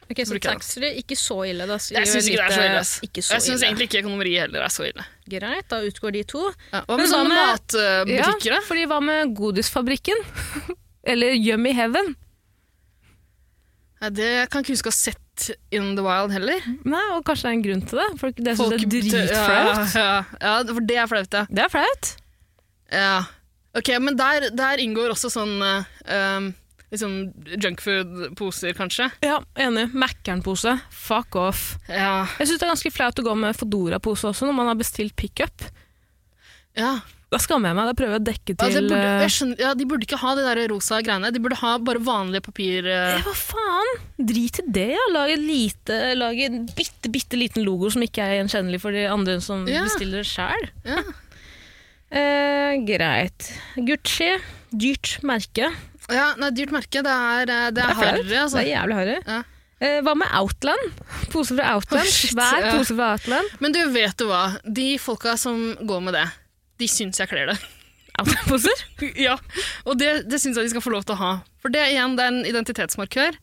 Ok, Så Bruker jeg taxfree, ikke så ille. Da. jeg syns ikke det er så ille. ass. Ikke så Jeg syns ille. egentlig ikke kondomeriet heller er så ille. Greit, da utgår de to. Ja, hva Men med hva sånne med- matbutikker, ja, da? fordi hva med Godisfabrikken? Eller Yummy Heaven? Ja, det kan jeg ikke huske å ha sett In the Wild heller. Nei, og kanskje det er en grunn til det. For det syns jeg er dritflaut. Ja, ja, ja, for det er flaut, ja. Det er flaut. ja. Ok, men der, der inngår også sånn uh, um, liksom junkfood-poser, kanskje. Ja, enig. Mækkern-pose. Fuck off. Ja. Jeg syns det er ganske flaut å gå med Fodora-pose også når man har bestilt pickup. ja. Da skammer jeg meg. Da prøver jeg å dekke Ja, det til burde, eh, skjønner, ja, de burde ikke ha de der rosa greiene. De burde ha bare vanlige papir... Uh... ja, Hva faen? Drit i det, ja. Lag, et lite, lag en bitte, bitte liten logo som ikke er gjenkjennelig for de andre som Ja. bestiller. Ja. Eh, greit. Gucci. Dyrt merke. ja, nei, dyrt merke. Det er, eh, det er flaut. harry, altså. Det er jævlig harry. Ja. Eh, hva med Outland? Pose fra Outland. Shit, Svær ja. pose fra Outland. Men du, vet du hva? De folka som går med det, de syns jeg kler det. Outland-poser? ja, og det, det syns jeg de skal få lov til å ha. For det, igjen, det er en identitetsmarkør.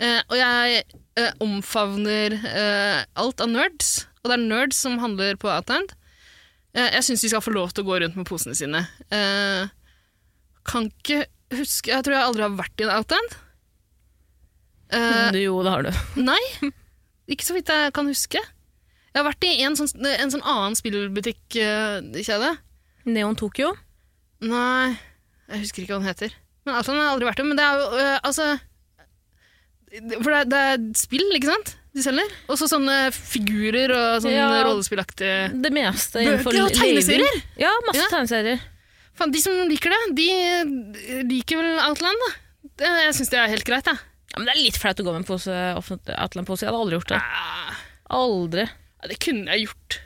Eh, og jeg eh, omfavner eh, alt av nerds, og det er nerds som handler på Outland. Eh, jeg syns de skal få lov til å gå rundt med posene sine. Eh, kan ikke huske Jeg tror jeg aldri har vært i en Outland. Eh, jo, det har du. Nei, ikke så vidt jeg kan huske. Jeg har vært i en sånn, en sånn annen spillbutikkjede. Neon Tokyo. Nei, jeg husker ikke hva den heter. Men Outland har jeg aldri vært i. Men det er jo altså For det er, det er spill, ikke sant? De selger. Og så sånne figurer og sånn Ja. rollespillaktige Det meste Bøker og tegneserier? Ja, masse Ja. tegneserier. Fan, De som liker det, de liker vel Outland, da. Det, jeg syns det er helt greit, jeg. Ja, men det er litt flaut å gå med en pose Outland-pose. Jeg hadde aldri gjort det. Aldri. Ja, det kunne jeg gjort.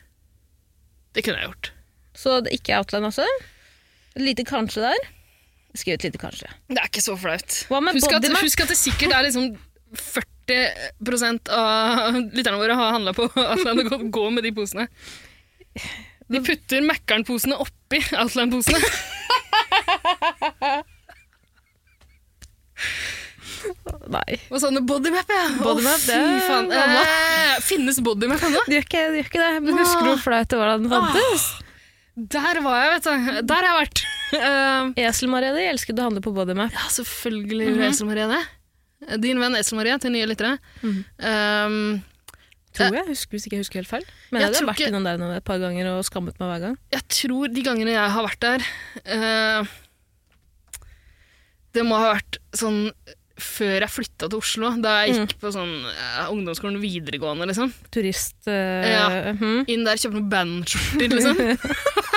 Det kunne jeg gjort. Så det ikke er Outland også? Et lite kanskje der? Skriv et lite kanskje. Det er ikke så flaut. Husk at, husk at det sikkert er liksom 40 av lytterne våre har handla på Outland og gå- med de posene. De putter Mækkern-posene oppi Outland-posene. Nei. Og sånne? Bodymap, ja. Bodymap, det fy faen. Eh, finnes bodymap ennå? De gjør ikke, de gjør ikke det, men husker du hvor flaut det var da den fantes? Der var jeg, vet du. Der har jeg vært. uh, Esel-Maria di elsket å handle på Bodymap. ja, selvfølgelig gjorde Esel-Maria det. Din venn Esel Marie, til nye lyttere. Mm. Um, Tror jeg, husker, hvis ikke jeg husker helt feil. Men Jeg jeg, hadde vært innom der et par ganger og skammet meg hver gang. jeg tror de gangene jeg har vært der uh, Det må ha vært sånn før jeg flytta til Oslo, da jeg Mm. gikk på sånn eh, ungdomsskolen videregående, liksom. Turist... Uh, Ja. mhm. Inn der, kjøpe noen bandskjorter, liksom.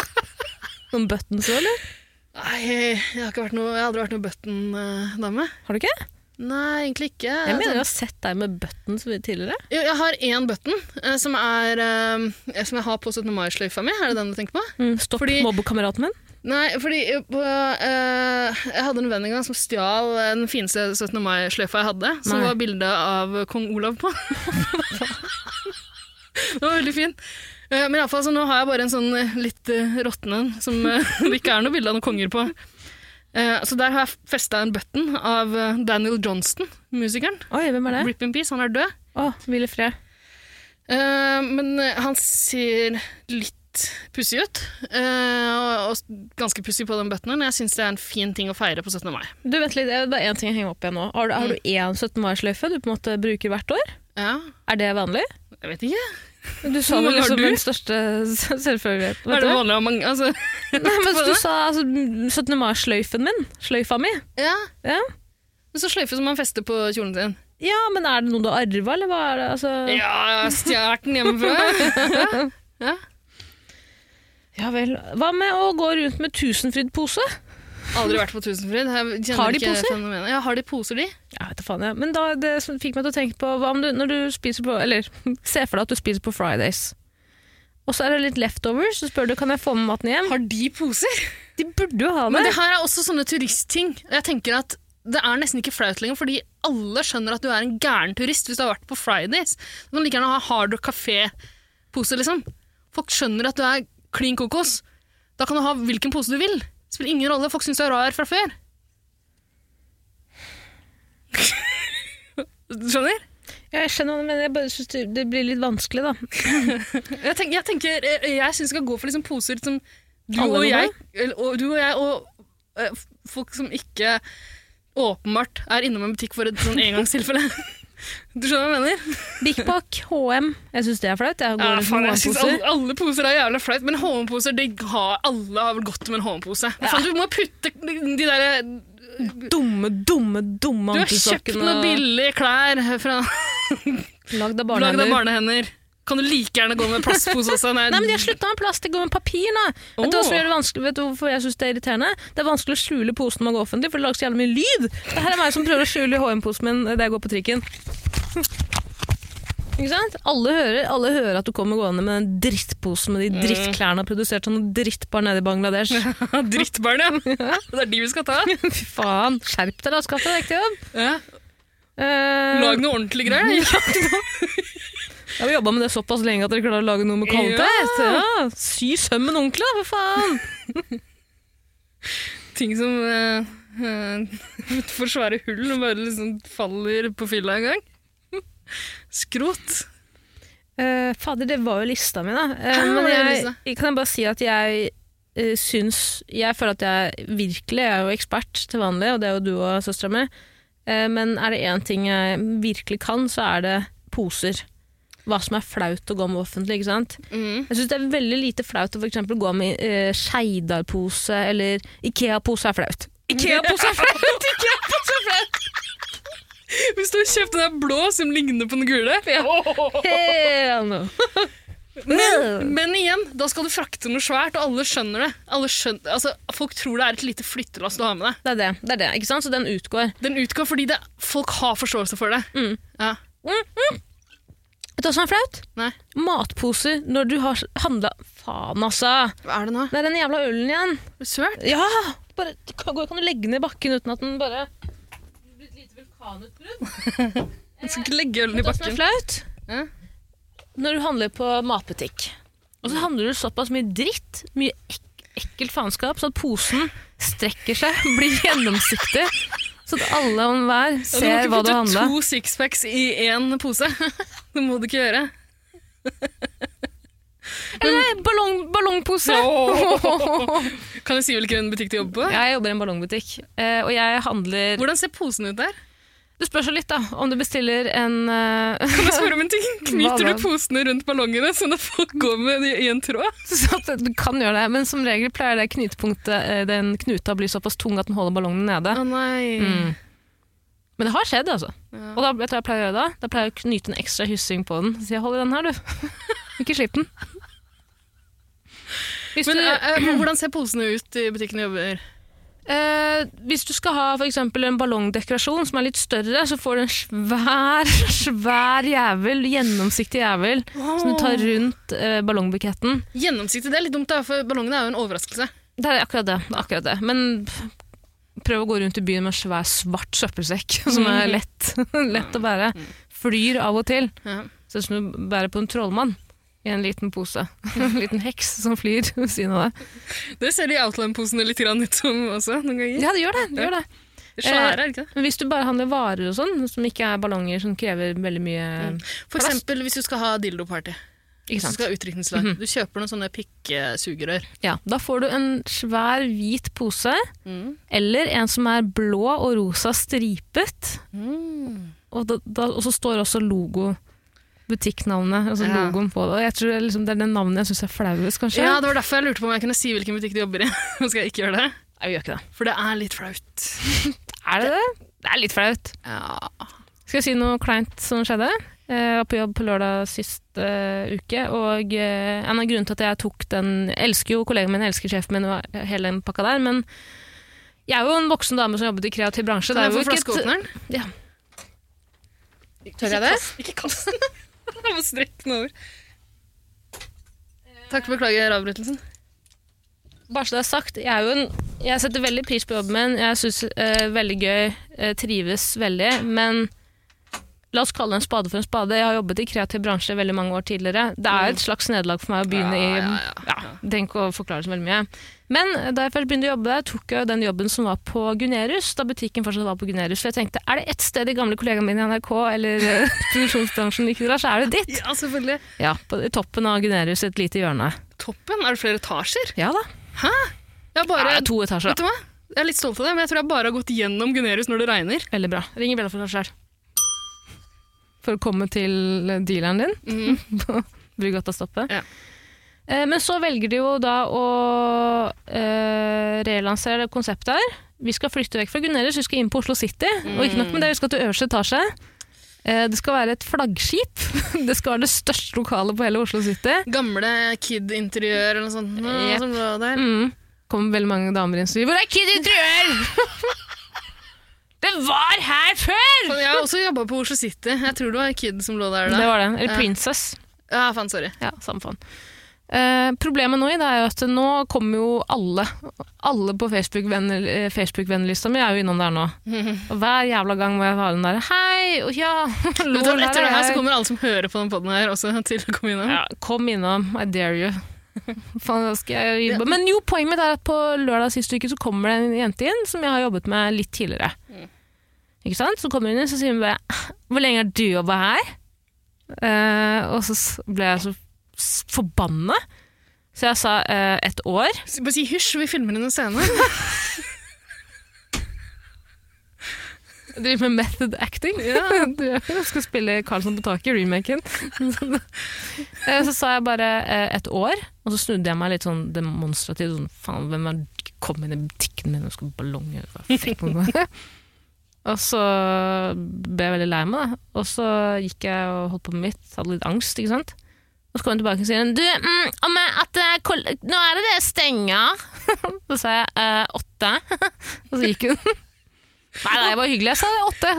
Noen buttons òg, eller? Nei, jeg har, ikke vært noe, jeg har aldri vært noen button-dame. Har du ikke? Nei, egentlig ikke. Jeg mener Altså, jeg har sett deg med buttons tidligere. jo, jeg har én button eh, som, er, eh, som jeg har på 17. mai-sløyfa mi. Er det den du tenker på? Mm, stopp Fordi- mobbekameraten min. Nei, fordi eh, eh, jeg hadde en venn en gang som stjal eh, den fineste 17. mai-sløyfa jeg hadde, som Nei. var bilde av kong Olav på. det var veldig fin. Eh, Men i alle fall, så nå har jeg bare en sånn eh, litt uh, råtten en, som eh, det ikke er noe bilde av noen konger på. Eh, så der har jeg festa en button av eh, Daniel Johnston, musikeren. Oi, hvem er det? Rip in peace, han er død. Å, Hvil i fred. Eh, men han ser litt pussig ut, Uh, og, ganske pussig på den buttonen. Jeg syns det er en fin ting å feire på 17. mai. Du, vent litt, det er én ting jeg henger opp igjen nå. Har du, har du én 17. mai-sløyfe du på en måte bruker hvert år? Ja, Er det vanlig? jeg vet ikke. Du sa vel det liksom du? den største selvfølgelighet. Er det vanlig vanlig ha mange? Altså, Nei, men du sa altså, 17. mai-sløyfen min. Sløyfa mi. ja. Ja. Men så sløyfe som man fester på kjolen sin. ja, men er det noe du har arva, eller hva er det? Altså... Ja, jeg har stjålet den hjemmefra. ja. Ja vel. Hva med å gå rundt med Tusenfryd-pose? Aldri vært på Tusenfryd. Har de poser? Ja, har de poser, de? Jeg vet da faen, jeg. Men da, det fikk meg til å tenke på hva om du, når du spiser på Eller se for deg at du spiser på Fridays. Og så er det litt leftovers, så spør du kan jeg få med maten hjem. Har de poser? De burde jo ha det. Men det her er også sånne turistting. Jeg tenker at det er nesten ikke flaut lenger, fordi alle skjønner at du er en gæren turist hvis du har vært på Fridays. Du kan like gjerne ha Hard Rock Café-pose, liksom. Folk skjønner at du er klin kokos. Da kan du ha hvilken pose du vil. Det spiller ingen rolle. Folk syns du er rar fra før. Du skjønner? Jeg skjønner, men jeg bare synes det, blir litt vanskelig, da. Jeg, tenker, jeg, tenker, jeg, jeg syns vi skal gå for liksom poser som du og, jeg, og du og jeg og eh, folk som ikke åpenbart er innom en butikk for et sånn engangstilfelle. Du skjønner hva jeg mener? Big Pack, HM. Jeg syns det er flaut. Jeg går Ja, faen, jeg synes alle, alle poser er jævla flaut, men HM-poser har alle har vel godt med en HM-pose. Ja. Du må putte de, derre der Dumme, dumme, dumme Du har kjøpt noen billige klær fra, lagd av barnehender. Kan du like gjerne gå med plastpose også? Nei, Nei, men De har slutta med plast, de går med papir. nå. Vet, du hva som gjør det vanskelig, vet du hvorfor jeg synes det er irriterende? Det er vanskelig å skjule posen når man går offentlig, for det lager så jævlig mye lyd. Det her er meg som prøver å skjule HM-posen min da jeg går på trikken. Ikke sant? Alle hører, alle hører at du kommer gående med den drittposen med de drittklærne produsert av noen drittbarn nede i Bangladesh. Drittbarn, ja. Det er de vi skal ta. Fy faen, skjerp deg da, skaff deg ekte jobb. Ja. Uh, Lag noe ordentlig greier. Jeg har jobba med det såpass lenge at dere klarer å lage noe med kvalitet. Ja. Sy sømmen ordentlig, da, for faen. Ting som uh, uh, får svære hull og bare liksom faller på fylla en gang. Skrot. Uh, fader, det var jo lista mi, da. Uh, Hæ, men jeg, kan jeg bare si at jeg uh, syns Jeg føler at jeg virkelig Jeg er jo ekspert til vanlig, og det er jo du og søstera mi. Uh, men er det én ting jeg virkelig kan, så er det poser. Hva som er flaut å gå med offentlig. ikke sant? Mm. Jeg syns det er veldig lite flaut å for gå med uh, Skeidar-pose eller Ikea-pose er flaut. Ikea-pose er flaut! Ikea-pose er flaut! Hvis du har kjøpt den der blå som ligner på den gule Hell no. men, men igjen, da skal du frakte noe svært, og alle skjønner det. Alle skjønner, altså, folk tror det er et lite flyttelass du har med deg. Det er det, det er det, ikke sant? Så den utgår. Den utgår fordi det, folk har forståelse for det. Mm. Ja. Vet du hva som er flaut? Nei. Matposer når du har handla Faen, altså! Hva er det nå? Det er den jævla ølen igjen. Sølt? Ja! Bare, kan, du legge i bakken uten at den bare blir et lite vulkanutbrudd. Jeg skal ikke legge ølen i bakken. Vet du hva som er flaut? Ja. Når du handler på matbutikk, og så handler du såpass mye dritt, mye ek ekkelt faenskap, så at posen strekker seg, blir gjennomsiktig, Så at alle og enhver Ja, ser hva du Du må ikke putte to sixpacks i én pose. det må du ikke gjøre. Eller ballong, ballongpose! Kan du si hvilken butikk du jobber på? Jeg jobber i en ballongbutikk, eh, og jeg handler Hvordan ser posen ut der? Det spørs jo litt, da. Om du bestiller en uh... Kan jeg spørre om en ting? Knyter du posene rundt ballongene, sånn at folk går med i en tråd? Du kan gjøre det, men som regel pleier det knutepunktet, eh, den knuta å bli såpass tung at den holder ballongen nede. Å nei. Mm. Men det har skjedd, altså. Ja. Og da, vet du hva jeg pleier å gjøre da? Da pleier jeg å knyte en ekstra hyssing på den. Så jeg holder den her, du. Ikke slipp den. Hvis, Men du, uh, hvordan ser posene ut i butikken du jobber? Eh, hvis du skal ha eksempel en ballongdekorasjon som er litt større, så får du en svær, svær jævel, gjennomsiktig jævel, som du tar rundt eh, ballongbuketten. Gjennomsiktig, det er litt dumt, da, for ballongene er jo en overraskelse. Det er akkurat det. det, er akkurat det. Men prøv å gå rundt i byen med en svær, svart søppelsekk som er lett, lett å bære. Flyr av og til. Ser ut som du bærer på en trollmann i en liten pose. En liten heks som flyr ved siden av deg. Det ser de Outline-posene litt grann ut som også, noen ganger. Ja, det gjør det. det, gjør det. det Svære, ikke det? Men hvis du bare handler varer og sånn, som ikke er ballonger som krever veldig mye For Plass. eksempel hvis du skal ha dildoparty. Hvis du skal ha utdrikningslag. Mhm. Du kjøper noen sånne pikkesugerør. Ja, da får du en svær hvit pose, Mm. eller en som er blå og rosa stripet. Mm. Og, da, da, og så står også logo, butikknavnet, altså Ja. logoen på det. Jeg tror det er liksom, det er det navnet jeg syns er flauest, kanskje. Ja, det var derfor jeg lurte på om jeg kunne si hvilken butikk du jobber i. Nå skal jeg ikke gjøre det, Nei, vi gjør ikke det. for det er litt flaut. Er det det? Det er litt flaut. Ja. Skal jeg si noe kleint som skjedde? Jeg var på jobb på lørdag sist uh, uke, og uh, en av grunnene til at jeg tok den Jeg elsker jo kollegaen min, jeg elsker sjefen min og hele den pakka der, men jeg er jo en voksen dame som jobbet i kreativ bransje. Kan jeg få er flaskeåpneren? Ja. Tør jeg det? Ikke kast den. Jeg må strekke noen ord. Takk, beklager avbrytelsen. Bare så det er sagt, jeg, er jo en, jeg setter veldig pris på jobben min. Jeg syns eh, veldig gøy, eh, trives veldig. Men la oss kalle en spade for en spade. Jeg har jobbet i kreativ bransje veldig mange år tidligere. Det er et slags nederlag for meg å begynne i ja, ja, ja, Trenger ikke å forklare så veldig mye. Men da jeg først begynte å jobbe der, tok jeg den jobben som var på Gunerius, da butikken fortsatt var på Gunerius. For jeg tenkte, er det ett sted de gamle kollegaene mine i NRK eller eh, produksjonsbransjen ikke drar, så er det ditt. Ja, selvfølgelig. Ja, på toppen av Gunerius, et lite hjørne. Toppen. Er det flere etasjer? Ja da. Jeg, har bare, Ja, to etasjer. vet du hva? jeg er litt stolt av det, men jeg tror jeg bare har gått gjennom Gunerius når det regner. Veldig bra. Ringer bjella for deg sjøl. For å komme til dealeren din Mm. på Brugata-stoppet. Ja. Eh, men så velger de jo da å eh, relansere konseptet her. Vi skal flytte vekk fra Gunerius, vi skal inn på Oslo City. Og ikke nok med det, vi skal til øverste etasje. Eh, det skal være et flaggskip. det skal være det største lokalet på hele Oslo City. Gamle Kid-interiør eller noe sånt. Nå, yep. som lå der. Mm. kommer veldig mange damer inn og sier 'Hvor er Kid Interiør?' det var her før! Jeg har også jobba på Oslo City. Jeg tror det var Kid som lå der da. Det var det. Eller Princess. Ja, faen, sorry. Ja, samme faen. Eh, problemet nå er jo at nå kommer jo alle Alle på Facebook-venner- eh, Facebook-vennelista mi er jo innom der nå. Og hver jævla gang må jeg ha den der Hei! Og ja! Vet du, hva, etter er det her så kommer alle som hører på den poden her, også til å komme innom. ja, Kom innom. I dare you. Jeg jobbe? Men jo, poenget mitt er at på lørdag sist uke så kommer det en jente inn som jeg har jobbet med litt tidligere. Ikke sant? Så kommer hun inn, så sier hun bare 'Hvor lenge har du jobba her?' Uh, og så ble jeg så forbanna. Så jeg sa uh, et år. Bare si hysj, vi filmer en scene. Driver med method acting. Du skal spille Karlsson på taket, remaken. Eh, så sa jeg bare uh, et år, og så snudde jeg meg litt sånn demonstrativt. Sånn, faen, hvem er kom inn i butikken min og skal ha Og så ble jeg veldig lei meg, da. Og så gikk jeg og holdt på med mitt, hadde litt angst, ikke sant. Og så kom hun tilbake og sier du, mm, om at, eh, nå er det det stenger. så sa jeg eh, åtte, og så gikk hun. Nei, nei, det var hyggelig. Jeg sa åtte.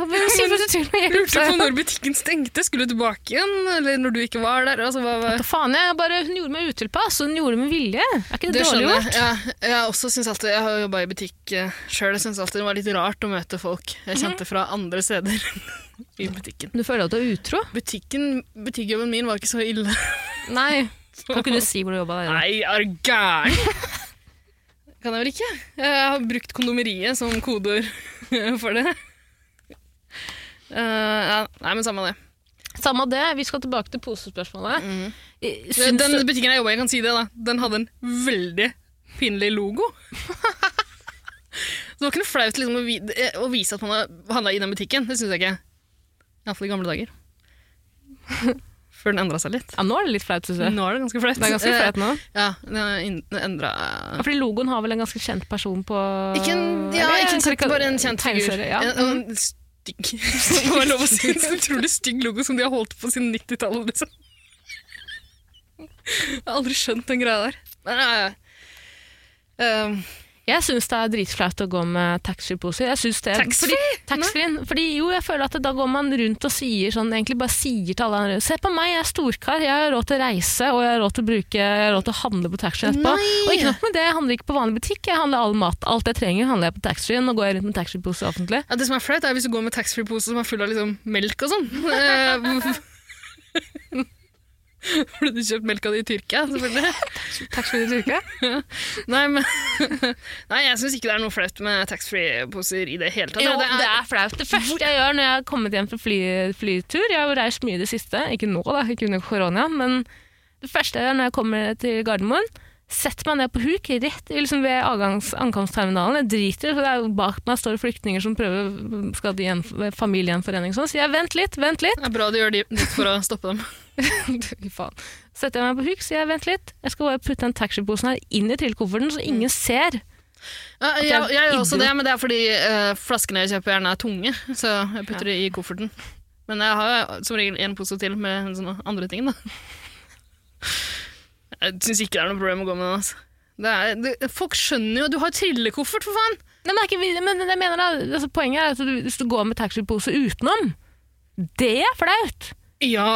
Lurte på når butikken stengte. Skulle du tilbake igjen? Eller når du ikke var der? Altså, hva, hva? Faen, jeg bare, hun gjorde meg utilpass, og hun gjorde det med vilje. Er ikke det, Det dårlig gjort? jeg. Ja, jeg, også synes alltid, jeg har jobba i butikk uh, sjøl. Jeg syns alltid det var litt rart å møte folk jeg kjente fra andre steder i butikken. Du føler at du er utro? Butikken, Butikkjobben min var ikke så ille. Nei. Kan ikke du si hvor du jobba? Nei, er du gæren? kan jeg vel ikke. Jeg har brukt kondomeriet som kodeord for det. Uh, ja, nei, men samme det. Samme det, vi skal tilbake til posespørsmålet. Mm. Syns Den butikken jeg jobba i, kan si det, da. den hadde en veldig pinlig logo. Det var ikke noe flaut liksom, å, eh, å vise at man har handla i den butikken. Det syns jeg ikke. Iallfall i gamle dager. Før den endra seg litt. ja, nå er det litt flaut, syns jeg. Nå er det ganske flaut. Det er ganske flaut nå. Ja, den endra Ja, Fordi logoen har vel en ganske kjent person på Ikke en, ja, Eller ikke en kjent, bare en kjent figur. Ja. En, en stygg Det være lov å si. En utrolig stygg logo som de har holdt på siden 90-tallet. Liksom. Jeg har aldri skjønt den greia der. Men, ja, ja. Um, Jeg syns det er dritflaut å gå med taxfree-poser. Taxfree? Fordi, fordi jo, jeg føler at da går man rundt og sier sånn, egentlig bare sier til alle andre Se på meg, jeg er storkar, jeg har råd til å reise og jeg har råd til å bruke, jeg har råd til å handle på taxfree etterpå. Nei! Og ikke nok med det, jeg handler ikke på vanlig butikk, jeg handler all mat. Alt jeg trenger, handler jeg på taxfree. Nå går jeg rundt med taxfree-pose offentlig. ja, det som er flaut, er hvis du går med taxfree-pose som er full av liksom, melk og sånn. Burde Fordi du kjøpt melka di i Tyrkia, selvfølgelig. Taxfree i Tyrkia? Nei, men Nei, jeg syns ikke det er noe flaut med taxfree-poser i det hele tatt. Jo, det det er flaut. Det første jeg gjør når jeg har kommet hjem fra fly, flytur Jeg har reist mye i det siste, ikke nå, da, ikke under korona, men det første jeg gjør når jeg kommer til Gardermoen, setter meg ned på huk rett liksom ved ankomstterminalen. Jeg driter, for det jo bak meg står flyktninger som prøver skal til gjen, familiegjenforening. Sånn. Så jeg vent litt, vent litt. Det er bra du gjør det ditt for å stoppe dem. Faen. Setter jeg meg på huk, sier jeg vent litt. Jeg skal bare putte den taxfree-posen her inn i trillkofferten, så ingen ser. Ja, jeg jeg, jeg gjør også det, men det er fordi uh, flaskene jeg kjøper gjerne er tunge, så jeg putter det i kofferten. Men jeg har som regel en pose til med sånne andre ting, da. Jeg syns ikke det er noe problem å gå med den. Altså. Det er, det, folk skjønner jo Du har jo trillekoffert, for faen! Nei, men, det ikke, men jeg mener da, altså, Poenget er at du, hvis du går med taxfree-pose utenom, det er flaut. Ja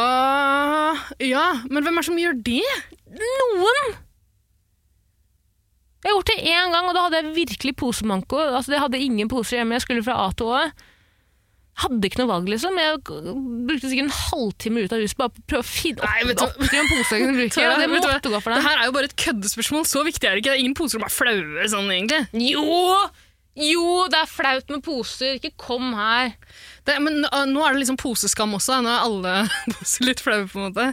Ja, men hvem er det som gjør det? Noen! Jeg har gjort det én gang, og da hadde jeg virkelig posemanko. Altså, jeg hadde ingen poser hjemme, jeg skulle fra A til Å. Hadde ikke noe valg, liksom. Jeg brukte sikkert en halvtime ut av huset bare på å prøve å finne Nei, opp, du- opp til en pose jeg kunne bruke. Det måtte gå for Det her er jo bare et køddespørsmål. Så viktig er det ikke. Det er ingen poser som er flaue sånn, egentlig. Jo! Jo, det er flaut med poser. Ikke kom her. Det, men uh, nå er det liksom poseskam også. Nå er alle poser litt flaue, på en måte.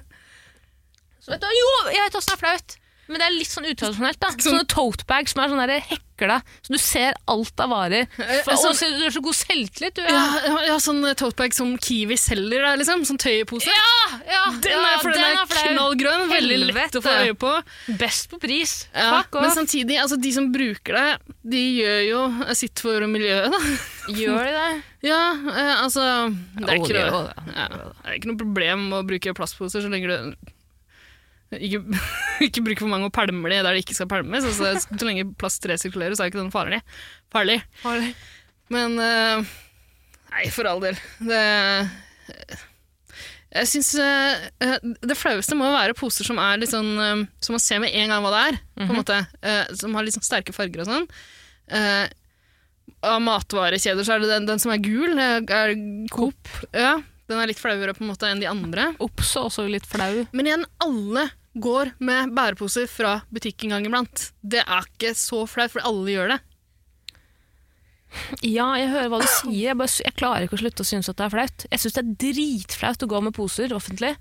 Så vet du, jo, jeg vet åssen det er flaut. Men det er litt sånn utradisjonelt. da. Sånn- Sånne totebags som er sånn hekla, så du ser alt av varer. For, sånn- så- du har så god selvtillit, du. Ja, ja, ja sånn totebag som Kiwi selger, da, liksom. Sånn tøyepose. ja, ja, Den er, for den er, er knallgrønn, veldig lett å få øye på. Best på pris. Ja, Fuck men samtidig, altså, de som bruker det, de gjør jo sitt for miljøet, da. Gjør de det? Ja, eh, altså det er, ikke det er ikke noe problem å bruke plastposer så lenge du ikke, ikke bruke for mange og pælme de der de ikke skal pælmes. Altså, så lenge plast resirkuleres, er ikke den farlig. farlig. Men uh, Nei, for all del. Det Jeg syns det flaueste må være poser som er litt sånn uh, Som man ser med en gang hva det er. på en måte. Eh, som har litt sånn sterke farger og sånn. Eh, av matvarekjeder så er det den, den som er gul. er Er Coop. Ja, den er litt flauere på en måte enn de andre. Ops, og også litt flau. Men igjen, alle går med bæreposer fra butikk en gang iblant. Det er ikke så flaut, for alle gjør det. Ja, jeg hører hva du sier. Jeg, bare, jeg klarer ikke å slutte å synes at det er flaut. Jeg syns det er dritflaut å gå med poser offentlig.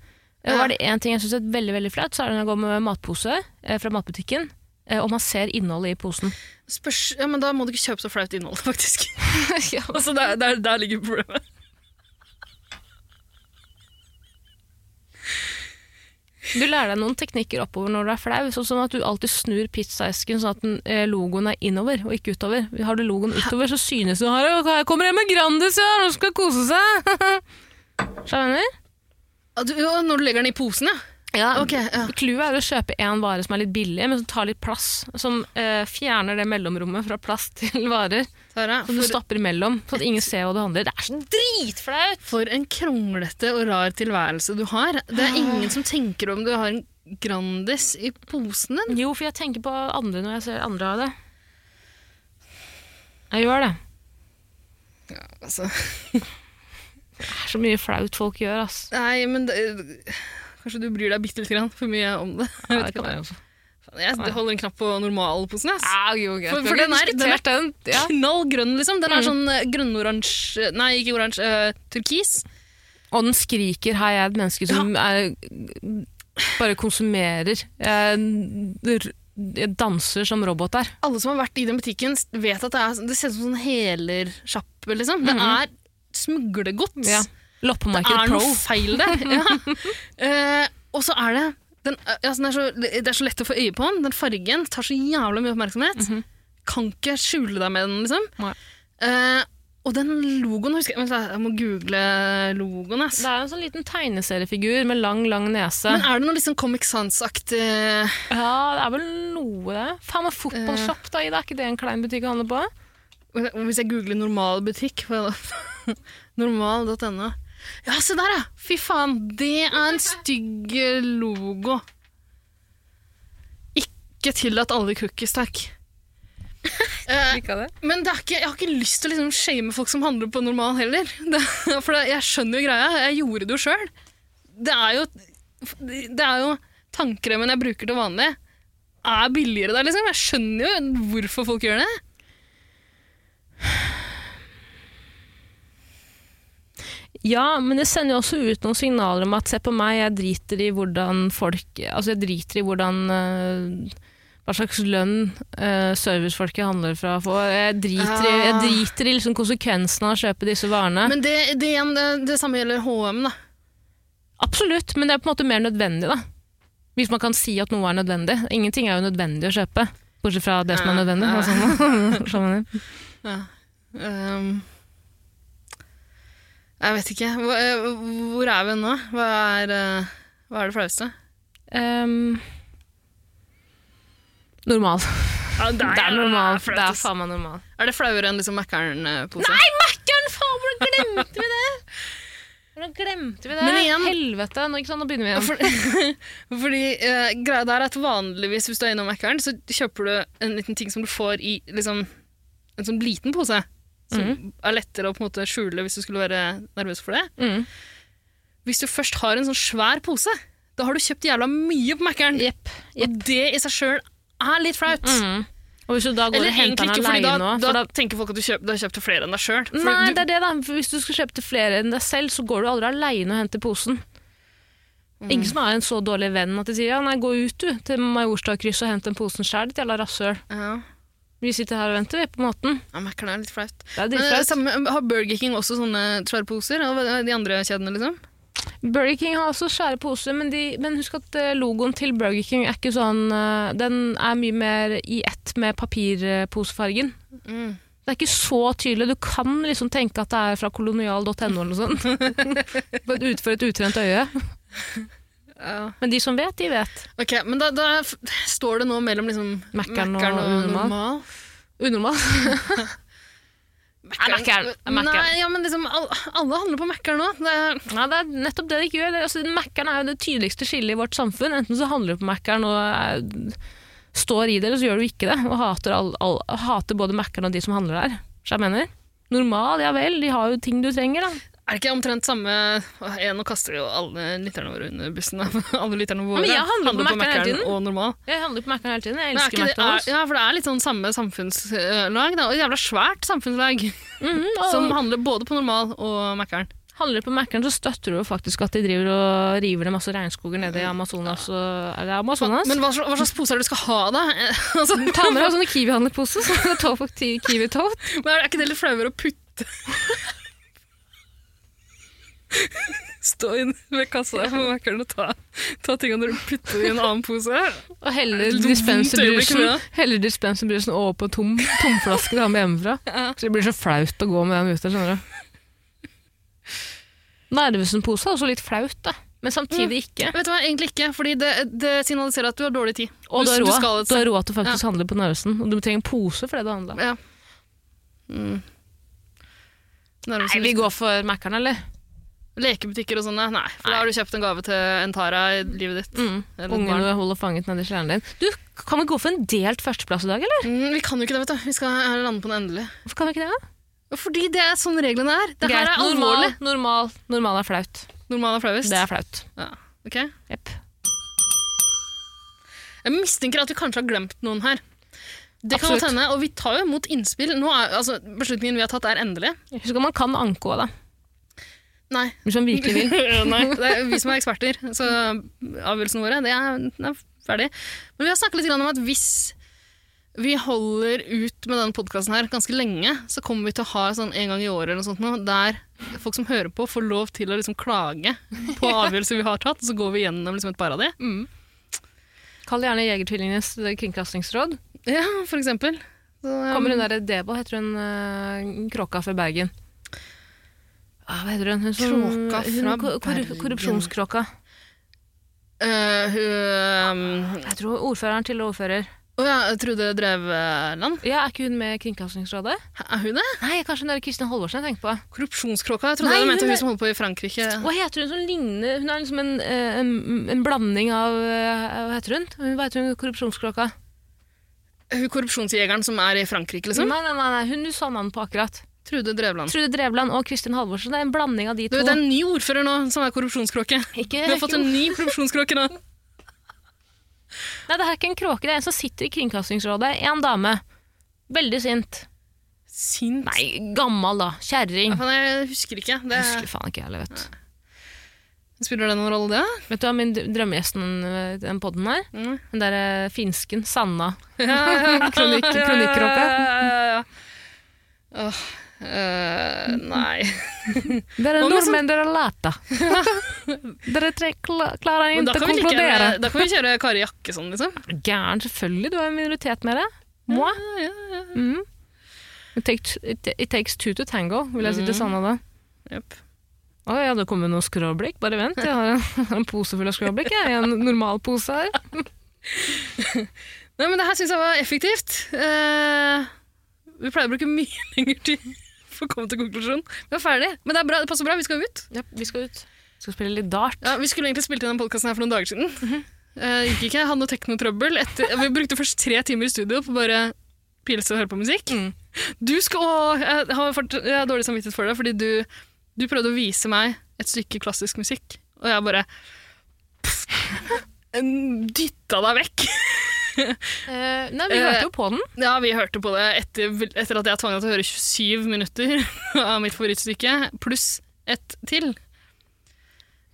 Ja. Er det én ting jeg syns er veldig veldig flaut, så er det når jeg går med matpose eh, fra matbutikken, eh, og man ser innholdet i posen. Spørs, ja, men Da må du ikke kjøpe så flaut innhold, faktisk. ja. altså, der, der, der ligger problemet. Du lærer deg noen teknikker oppover når du er flau, sånn at du alltid snur pizzaesken sånn at eh, logoen er innover og ikke utover. Har du logoen utover, så synes du her, her kommer med Grandis, ja, nå skal kose seg. Skjønner? Du, når du legger den i posen, ja. Ja, okay, ja. Clouet er å kjøpe en vare som er litt billig, men som tar litt plass. Som eh, fjerner det mellomrommet fra plass til varer. Tara, Som du stapper imellom, sånn at ingen ser hva du handler. Det er så dritflaut! for en kronglete og rar tilværelse du har. Det er ingen som tenker om du har en Grandis i posen din. Jo, for jeg tenker på andre når jeg ser andre ha det. Jeg gjør det. Ja, Altså, Det er så mye flaut folk gjør, ass. nei, men det, Kanskje du bryr deg bitte litt grann for mye om det. Jeg vet ikke hva. jeg holder en knapp på normalposen. Jeg. Ah, jo. For- for den er- den er- den. Ja. Knall grønn, liksom. Den er sånn eh, grønnoransje Nei, ikke oransje. Uh, turkis. Og den skriker jeg er et menneske som er, bare konsumerer'. Jeg, jeg danser som robot der. Alle som har vært i den butikken, vet at det, er, det ser ut som sånn helersjappe, liksom. Det er smuglegods. Ja. Det er Pro. noe feil der. Ja. uh, og så er det den, altså, den er så, Det er så lett å få øye på den. Den fargen tar så jævla mye oppmerksomhet. Kan ikke skjule deg med den, liksom. Eh, og den logoen husker jeg, jeg må google logoen. Ass. Det er en sånn liten tegneseriefigur med lang, lang nese. Men er det noe liksom Comic Sans-aktig ja, det er vel noe, det. Faen meg fotballshop, da, Ida. Er ikke det en klein butikk å handle på? Hvis jeg googler normal butikk? Normal.no. Ja, se der, ja! Fy faen, det er en stygg eh, logo. Ikke tillatt alle cookies, takk. Eh, det. men det er ikke, jeg har ikke lyst til å liksom shame folk som handler på normal heller. Det, for det, jeg skjønner jo greia. Jeg gjorde det jo sjøl. Det er jo Det er jo tannkremen jeg bruker til vanlig, er billigere der, liksom. Jeg skjønner jo hvorfor folk gjør det. Ja, men det sender jo også ut noen signaler om at se på meg, jeg driter i hvordan folk Altså, jeg driter i hvordan øh, Hva slags lønn uh, servicefolket handler fra få. Jeg driter i, jeg Ah. driter i liksom konsekvensene av å kjøpe disse varene. Men det, det, det, det samme gjelder HM, da. Absolutt, men det er på en måte mer nødvendig, da. Hvis man kan si at noe er nødvendig. Ingenting er jo nødvendig å kjøpe. Bortsett fra det som er Ja, nødvendig. ja. Altså, skjønner du? Ja. Ehm, jeg vet ikke. Hvor, eh, er vi nå? Hva er, eh, hva er det flaueste? Um, normal. Ja, Det er normal. flaut, Det er faen meg normal. Er det flauere enn liksom Mækkern-pose? Nei, Mækkern! Faen, hvordan glemte vi det? Hvordan glemte vi det? Men igjen- Helvete, nå, sant, nå begynner vi igjen. For, fordi uh, greia der er at vanligvis hvis du er innom Mækkern, så kjøper du en liten ting som du får i liksom, en sånn liten pose. Som er lettere å på en måte skjule hvis du skulle være nervøs for det. Mm. Hvis du først har en sånn svær pose, da har du kjøpt jævla mye på Mækkern. Jepp. Og det i seg sjøl er litt flaut. Mm. Og hvis du da går Eller og henter den aleine da, da da, tenker folk at du, kjøp, du har kjøpt til flere enn deg sjøl. Nei, det er det, da. For hvis du skal kjøpe til flere enn deg selv, så går du aldri aleine og henter posen. Mm. Ingen som er en så dårlig venn at de sier ja, nei, gå ut du til Majorstadkrysset og hent den posen sjæl, ditt jævla rasshøl. Ja, Vi sitter her og venter, vi, på måten. ja Mækkern er litt flaut. Det er Men, dritflaut. eh, har Burger King også sånne svære poser? Eller de andre kjedene, liksom? Burger King har også svære poser, men, de, men husk at eh, logoen til Burger King er ikke sånn eh, Den er mye mer i ett med papirposefargen. Mm. Det er ikke så tydelig. Du kan liksom tenke at det er fra kolonial.no eller noe sånt. Ut- For et utrent øye. Ja. Men de som vet, de vet. Ok, men da, da står det nå mellom liksom Mækkern og og normal. normal. Unormal. Nei, Mækkern. Nei, ja, men liksom, alle, handler på Mækkern nå. Det er, Ja, det er nettopp det de ikke gjør. Altså, Mækkern er jo det tydeligste skillet i vårt samfunn. Enten så handler du på Mækkern og er, står i det, eller så gjør du ikke det. Og hater, all, all, hater både Mækkern og de som handler der. Så jeg mener, normal, ja vel, de har jo ting du trenger, da. Er det ikke omtrent samme jeg, Nå kaster jo alle lytterne våre under bussen. alle lytterne våre men jeg handler på Mækkern og normal. Jeg handler på Mækkern hele tiden. Jeg er elsker det, er, McDonald's. ja, for det er litt sånn samme samfunnslag. Da. Og jævla svært samfunnslag Mhm, og som handler både på normal og Mækkern. handler du på Mækkern, så støtter du jo faktisk at de driver og river ned masse regnskoger nede i Amazonas. Og, er det Amazonas? Men hva, hva slags poser er det du skal ha, da? altså, Ta med deg sånne Kiwi-handlerposer, så det Kiwi Tote. men er ikke det litt flauere å putte Stå inn ved kassa på Mækkern og ta, ta tingene du putter i en annen pose? Og heller dispenserbrusen dispenserbrusen over på tom tomflaske du har med hjemmefra. Ja. Så det blir så flaut å gå med den ute, skjønner du. Nervesen-pose er også litt flaut, da. Men samtidig ikke. Vet du hva, egentlig ikke, fordi det, det signaliserer at du har dårlig tid. Og du har råd, har til å faktisk handle på Narvesen. Og du trenger en pose for det du handla. Ja. Mm. Nei, vi går for Mækkern, eller? Lekebutikker og sånne. Nei, for da har du kjøpt en gave til en Tara i livet ditt. Mm. Ungen du holder fanget nedi sleden din. Du, kan vi gå for en delt førsteplass i dag, eller? Mm, vi kan jo ikke det, vet du. Vi skal lande på den endelig. Hvorfor kan vi ikke det? da? Fordi det er sånn reglene er. Det her er alvorlig. normal, normal er flaut. Normal er flauest. Det er flaut. Ja. Ok. Jepp. Jeg mistenker at vi kanskje har glemt noen her. Det kan Absolutt. kan hende, og vi tar jo imot innspill. Nå er, altså, beslutningen vi har tatt, er endelig. Husk at man kan anke òg, da. Nei. Hvis man virkelig vil. Nei, det er vi som er eksperter, så avgjørelsene våre det er, det er ferdig. Men vi har snakket litt om at hvis vi holder ut med denne podkasten her ganske lenge, så kommer vi til å ha sånn en gang i året eller noe sånt noe, der folk som hører på, får lov til å liksom klage på avgjørelser vi har tatt, og så går vi gjennom liksom et par av de. Kall gjerne Jegertvillingenes kringkastingsråd. Ja, for eksempel. Så, um, Kommer hun derre Debo, heter hun uh, kråka fra Bergen. Ah, hva heter hun? hun som, Kråka fra kor- kor- Korrupsjonskråka. Uh, hun um, Jeg tror ordføreren til ordfører. Å ja, Trude Drevland. Ja, Er ikke hun med i Kringkastingsrådet? Er hun det? Nei, kanskje hun er Kristin Halvorsen jeg tenker på. Korrupsjonskråka? Jeg trodde Nei, jeg mente hun hun er- som holder på i Frankrike. Hva heter hun som ligner Hun er liksom en, eh, en, en blanding av eh, Hva heter hun? Hun- Hva heter hun korrupsjonskråka? Hun korrupsjonsjegeren som er i Frankrike, liksom? Nei, nei, nei, nei, hun du sa navnet på akkurat. Trude Drevland. Trude Drevland og Kristin Halvorsen. Det er en blanding av de Du, to. det er en ny ordfører nå som er korrupsjonskråke. Ikke, Vi har fått en ny korrupsjonskråke nå. Nei, det er ikke en kråke, det er en som sitter i Kringkastingsrådet. En dame. Veldig sint. Sint. Nei, gammal da. Kjerring. Ja, jeg husker ikke. Det, Jeg husker faen ikke heller, vet du. spiller det noen rolle, det? Vet du hva min drømmegjest i den- poden her? Mm. Den der eh, finsken, Sanna. Kronikk, kronikkråke. Ja, ja, eh, nei. Dere sånn- nordmenn, dere er lata. dere tre klarer ikke å konkludere. da kan vi kjøre Kari Jakkesson, liksom. Gæren, selvfølgelig. Du er en minoritet med det. Moi. Ja, ja, ja. Mm. It, takes, it, it takes two to tango, vil jeg si til Mm. Sanna da. Yep. Å ja, det kommer noen skråblikk. Bare vent, jeg har en, en pose full av skråblikk. Jeg. har en normal pose her. Nei, men det her syns jeg var effektivt. Uh, vi pleier å bruke mye lengre tid for å komme til konklusjonen. Vi er ferdig. Men det, er bra, det passer bra, vi skal ut. Ja, vi skal ut. Vi skal spille litt dart. Ja, vi skulle egentlig spilt inn den podkasten her for noen dager siden. Eh, gikk ikke, hadde noe teknotrøbbel. Etter- Vi brukte først tre timer i studio på bare pilse og høre på musikk. Mm. Du skal, å, jeg, har fort, jeg har dårlig samvittighet for deg, fordi du, du prøvde å vise meg et stykke klassisk musikk, og jeg bare dytta deg vekk. Eh, nei, vi Eh, hørte jo på den. Ja, vi hørte på det etter, etter at jeg tvang deg til å høre 27 minutter av mitt favorittstykke, pluss ett til.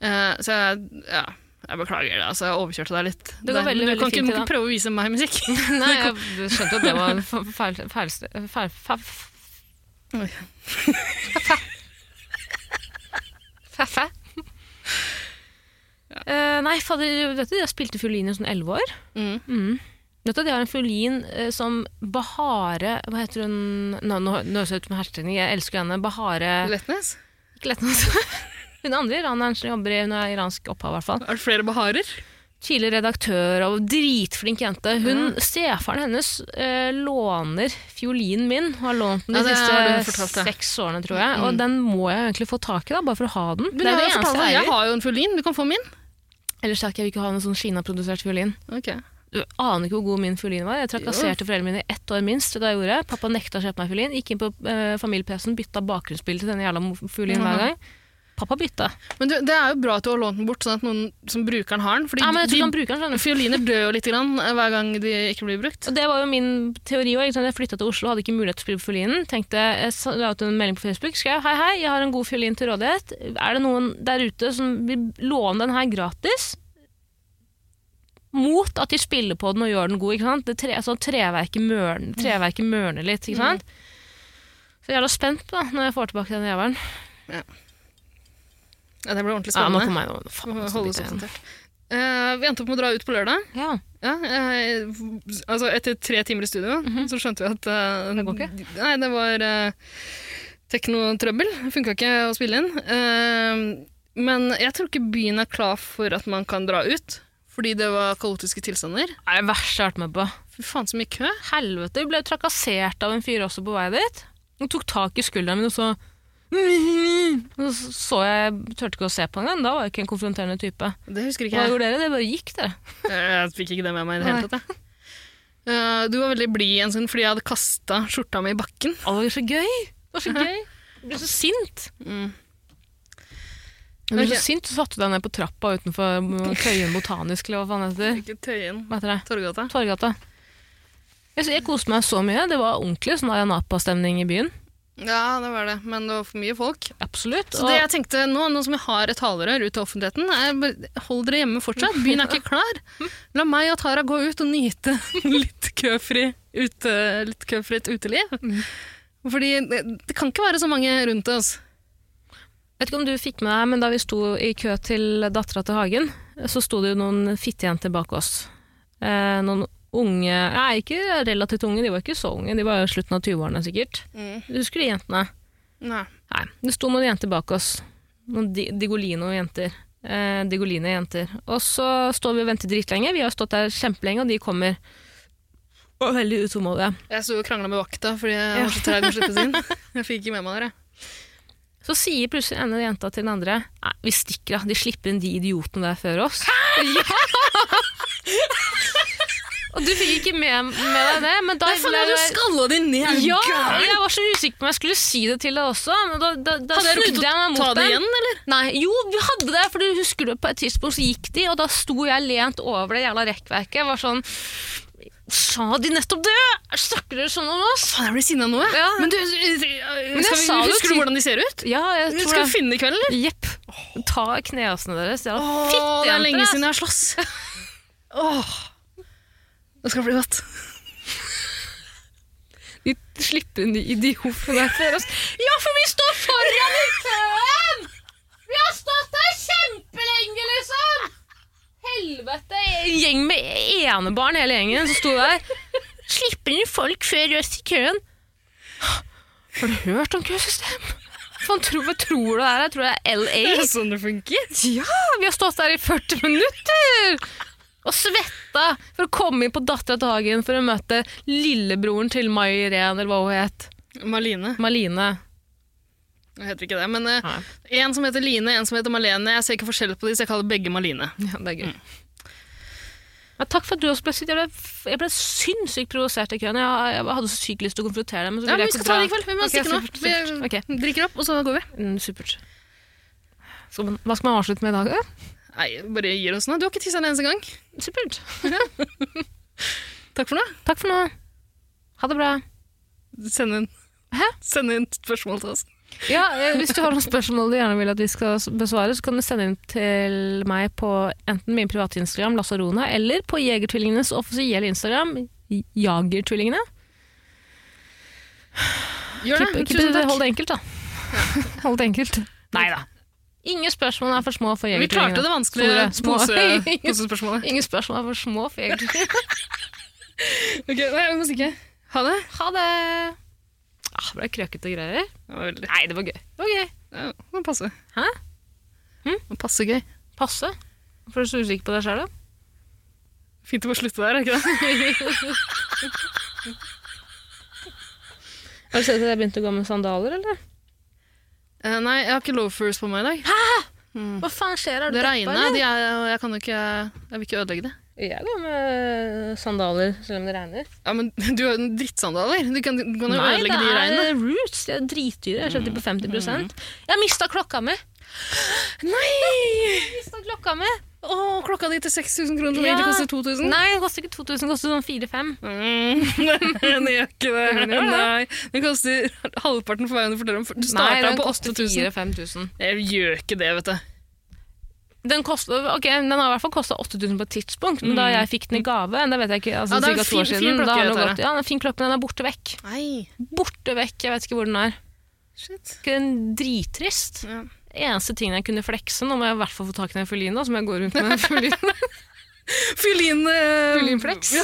Eh, så jeg, ja, jeg beklager det. Altså, jeg overkjørte deg litt. Det går veldig, du kan fint ikke, ikke prøve å vise meg musikk. Nei, jeg skjønte at det var en fe- feil... feil, feil, feil. Eh, nei, fader, vet du, jeg spilte fiolin i sånn elleve år. Mm. Mm. Vet du, De har en fiolin eh, som Bahare Hva heter hun Nå, høres jeg ut som hersketeknikk, jeg elsker henne. Bahare Lettnes? Ikke Letnes. Hun andre iraneren som jobber i Hun er iransk opphav, i hvert fall. Er det flere baharer? Tidligere redaktør og dritflink jente. Hun, Stefaren hennes eh, låner fiolinen min. Har lånt den de Ja, siste fortalt, ja. seks årene, tror jeg. Mm. Og den må jeg egentlig få tak i, da, bare for å ha den. Men det er jeg, det har eneste jeg jeg har jo en fiolin. Du kan få min. Ellers takk, jeg vil ikke ha en sånn Kina-produsert fiolin. Ok. Du aner ikke hvor god min fiolin var. Jeg trakasserte foreldrene mine i ett år minst da jeg gjorde. Pappa nekta å kjøpe meg fiolin. Gikk inn på eh, familie-PC-en, bytta bakgrunnsbilde til denne jævla fiolinen hver gang. Pappa bytta. Men du, det er jo bra at du har lånt den bort, sånn at noen som bruker den, har den. Fordi Ja, men jeg tror de, han bruker den, fioliner dør jo litt grann, eh, hver gang de ikke blir brukt. Og det var jo min teori òg. Jeg flytta til Oslo, hadde ikke mulighet til å spille på fiolinen. Tenkte, Jeg la ut en melding på Facebook. Skrev hei, hei, jeg har en god fiolin til rådighet. Er det noen der ute som vil låne den her gratis? Mot at de spiller på den og gjør den god. ikke sant? Det tre, altså, treverket, mørn, treverket mørner litt. ikke sant? Så jeg er da spent da, når jeg får tilbake den jævelen. Ja, det blir ordentlig spennende. Ja, nå jeg nå. Faen, holde oss oppdatert. Eh, vi endte opp med å dra ut på lørdag. Ja. Ja, uh, altså etter tre timer i studio, så skjønte vi at Mhm. Det går ikke? Nei, det var uh, teknotrøbbel. Funka ikke å spille inn. Men jeg tror ikke byen er klar for at man kan dra ut, fordi det var kaotiske tilstander. Det er det verste jeg har vært med på. Fy faen, så mye kø. Helvete, vi ble trakassert av en fyr også på vei dit. Han tok tak i skulderen min og så så så jeg, turte ikke å se på engang. Da var jeg ikke en konfronterende type. Det husker ikke jeg. Hva gjorde dere? Det bare gikk, dere. Jeg fikk ikke det med meg i det hele tatt. Eh, du var veldig blid en stund fordi jeg hadde kasta skjorta mi i bakken. Å, det var så gøy! Det var så gøy. Jeg ble så sint. Mm. Du ble Ok. så sint, så satte du deg ned på trappa utenfor mm, Tøyen botanisk, eller hva faen det heter. Ikke Tøyen. Hva heter det? Torgata. Torgata. Jeg, jeg koste meg så mye. Det var ordentlig sånn Ayanapa-stemning i byen. Ja, det var det, men det var for mye folk. Absolutt. Så det jeg tenkte nå, nå som jeg har et talerør ut til offentligheten, er hold dere hjemme fortsatt. Byen er ikke klar. La meg og Tara gå ut og nyte litt køfri ute, litt køfritt uteliv. Fordi det, det kan ikke være så mange rundt oss. Vet ikke om du fikk med deg, men da vi sto i kø til dattera til Hagen, så sto det jo noen fittejenter bak oss. Eh, noen unge Nei, ikke relativt unge, de var ikke så unge, de var i slutten av 20-årene sikkert. Du husker de jentene? Nei. Nei, det sto noen jenter bak oss. Noen di Digolino-jenter. Eh, Digoline-jenter. Og så står vi og venter dritlenge. Vi har stått der kjempelenge, og de kommer. Og veldig utålmodige. Jeg sto og krangla med vakta fordi jeg var så med å slippes inn. Jeg fikk ikke med meg dere. Så sier plutselig ene jenta til den andre Nei, vi stikker av. De slipper inn de idiotene der før oss. Ja! og du fikk ikke med, med deg det, men da faen, ble du skalla de ned! Ja, jeg var så usikker på om jeg skulle si det til deg også. Men da, da, da Hadde jeg rukket jeg meg mot ta det igjen, eller? Nei, jo, vi hadde det, for du husker du, på et tidspunkt så gikk de, og da sto jeg lent over det jævla rekkverket. Var sånn Sa de nettopp det? Snakker dere sånn om oss? Faen, jeg blir sinna nå, jeg. Ja. Men du, jeg skal vi, husker du hvordan de ser ut? Ja, jeg tror Skal vi finne i kveld, eller? Jepp. Ta knehasene deres. Ja, Åh, det er lenge siden jeg har slåss. Åh. Det skal bli godt. De slipper de idiotene der oss. Ja, for vi står foran i køen! Vi har stått der kjempelenge, liksom! Helvete, en gjeng med enebarn, hele gjengen, som sto der. Slipper inn folk før oss i køen. Har du hørt om køsystem? Hva tror, hva tror du det er? Jeg tror det er LA. Det er sånn det funker. Ja, vi har stått der i 40 minutter! Og svetta for å komme inn på Dattera til Hagen for å møte lillebroren til Mai Irén, eller hva hun het. Maline. Maline. Heter ikke det, men uh, en som heter Line, en som heter Malene. Jeg ser ikke forskjell på de, så jeg kaller begge Maline. Ja, det er gøy. Ja, takk for at du også ble sitt. Jeg ble, ble sinnssykt provosert i køen. Jeg, jeg hadde så sykt lyst til å konfrontere dem. Så Ja, men Vi skal ta det i kveld. Vi må okay, stikke nå. supert, supert. Vi okay. drikker opp, og så går vi. mm, supert. Man, hva skal man avslutte med i dag? da? Nei, bare gir oss nå. Du har ikke tissa en eneste gang. Supert. Takk for nå. Takk for nå. Ha det bra. Send inn, Hæ? Send inn spørsmål til oss. Ja, eh, Hvis du har noen spørsmål du gjerne vil at vi skal besvare, så kan du sende inn til meg på enten min private Instagram, Lassarona, eller på Jegertvillingenes offisielle Instagram, Jagertvillingene. Gjør det. Klipp- klipp- Tusen takk. Hold det enkelt, da. Hold det enkelt. Nei da. Ingen spørsmål er for små for Vi klarte det vanskelige posespørsmålet. Ingen spørsmål er for små for Jegertvillingene. Ok, nei, vi må stikke. Ha det. Ha det! Ah, ble krøkete og greier? Det var veldig Nei, det var gøy. Det var gøy. ja, det var passe. Hæ? Det var Passe gøy. Passe. Hvorfor er du så usikker på deg sjøl, da? Fint å få slutte der, er ikke det? Har du sett at jeg begynte å gå med sandaler, eller? Eh, nei, jeg har ikke loafers på meg i dag. Hæ? Hva faen skjer? Er du Det deppa, regner, er, og jeg kan jo ikke Jeg vil ikke ødelegge det. Jeg går med sandaler selv om det regner. Ja, men du har jo drittsandaler. Du kan, du kan jo ødelegge de i det er roots. De er dritdyre. Jeg kjøpte de på 50 Jeg har mista klokka mi! Nei! Jeg mistet klokka mi! Å, klokka di til 6000 kroner som Ja. egentlig koster 2000? Nei, det koster ikke 2000, det koster sånn 4-5. Mm, den gjør ikke det. Nei, den koster halvparten for hva du forteller om. Du Nei, starta den koster 8000. 4000-5000. Jeg gjør ikke det, vet du. Den, koster, okay, den har i hvert fall kosta 8000 på et tidspunkt, men da jeg fikk den i gave Det vet jeg ikke, altså Ja, det er en to år fin- fin klokke, da den gått, ja, den fin klokke, den er borte vekk. Nei. Borte vekk, jeg vet ikke hvor den er. Shit. Den drittrist. Ja. Eneste tingen jeg kunne flekse, nå må jeg i hvert fall få tak i den fiolinen, så må jeg gå rundt med den fiolina. Fiolin... Fiolinflex. Ja.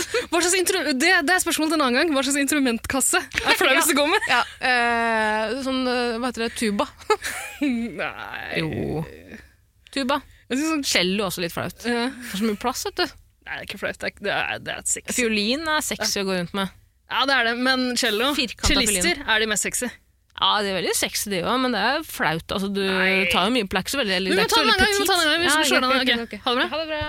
Det, det er spørsmålet en annen gang. Hva slags instrumentkasse er flauest å gå med? ja, Uh, sånn, eh, hva heter det, tuba. Nei Jo. Tuba. Jeg synes sånn, Cello er også litt flaut. Det er så mye plass, vet du. Nei, det er ikke flaut. Det er, det er, det er et sexy. Fiolin er sexy å gå rundt med. Ja, det er det. Men cello, cellister, er de mest sexy. Ja, de er veldig sexy, de òg, men det er flaut. Altså, du Nei. tar jo mye. Veldig, Vi må ta den en gang, vi må ta den en gang. Vi skal skjøle den. ok. Ha det bra. Ha det bra.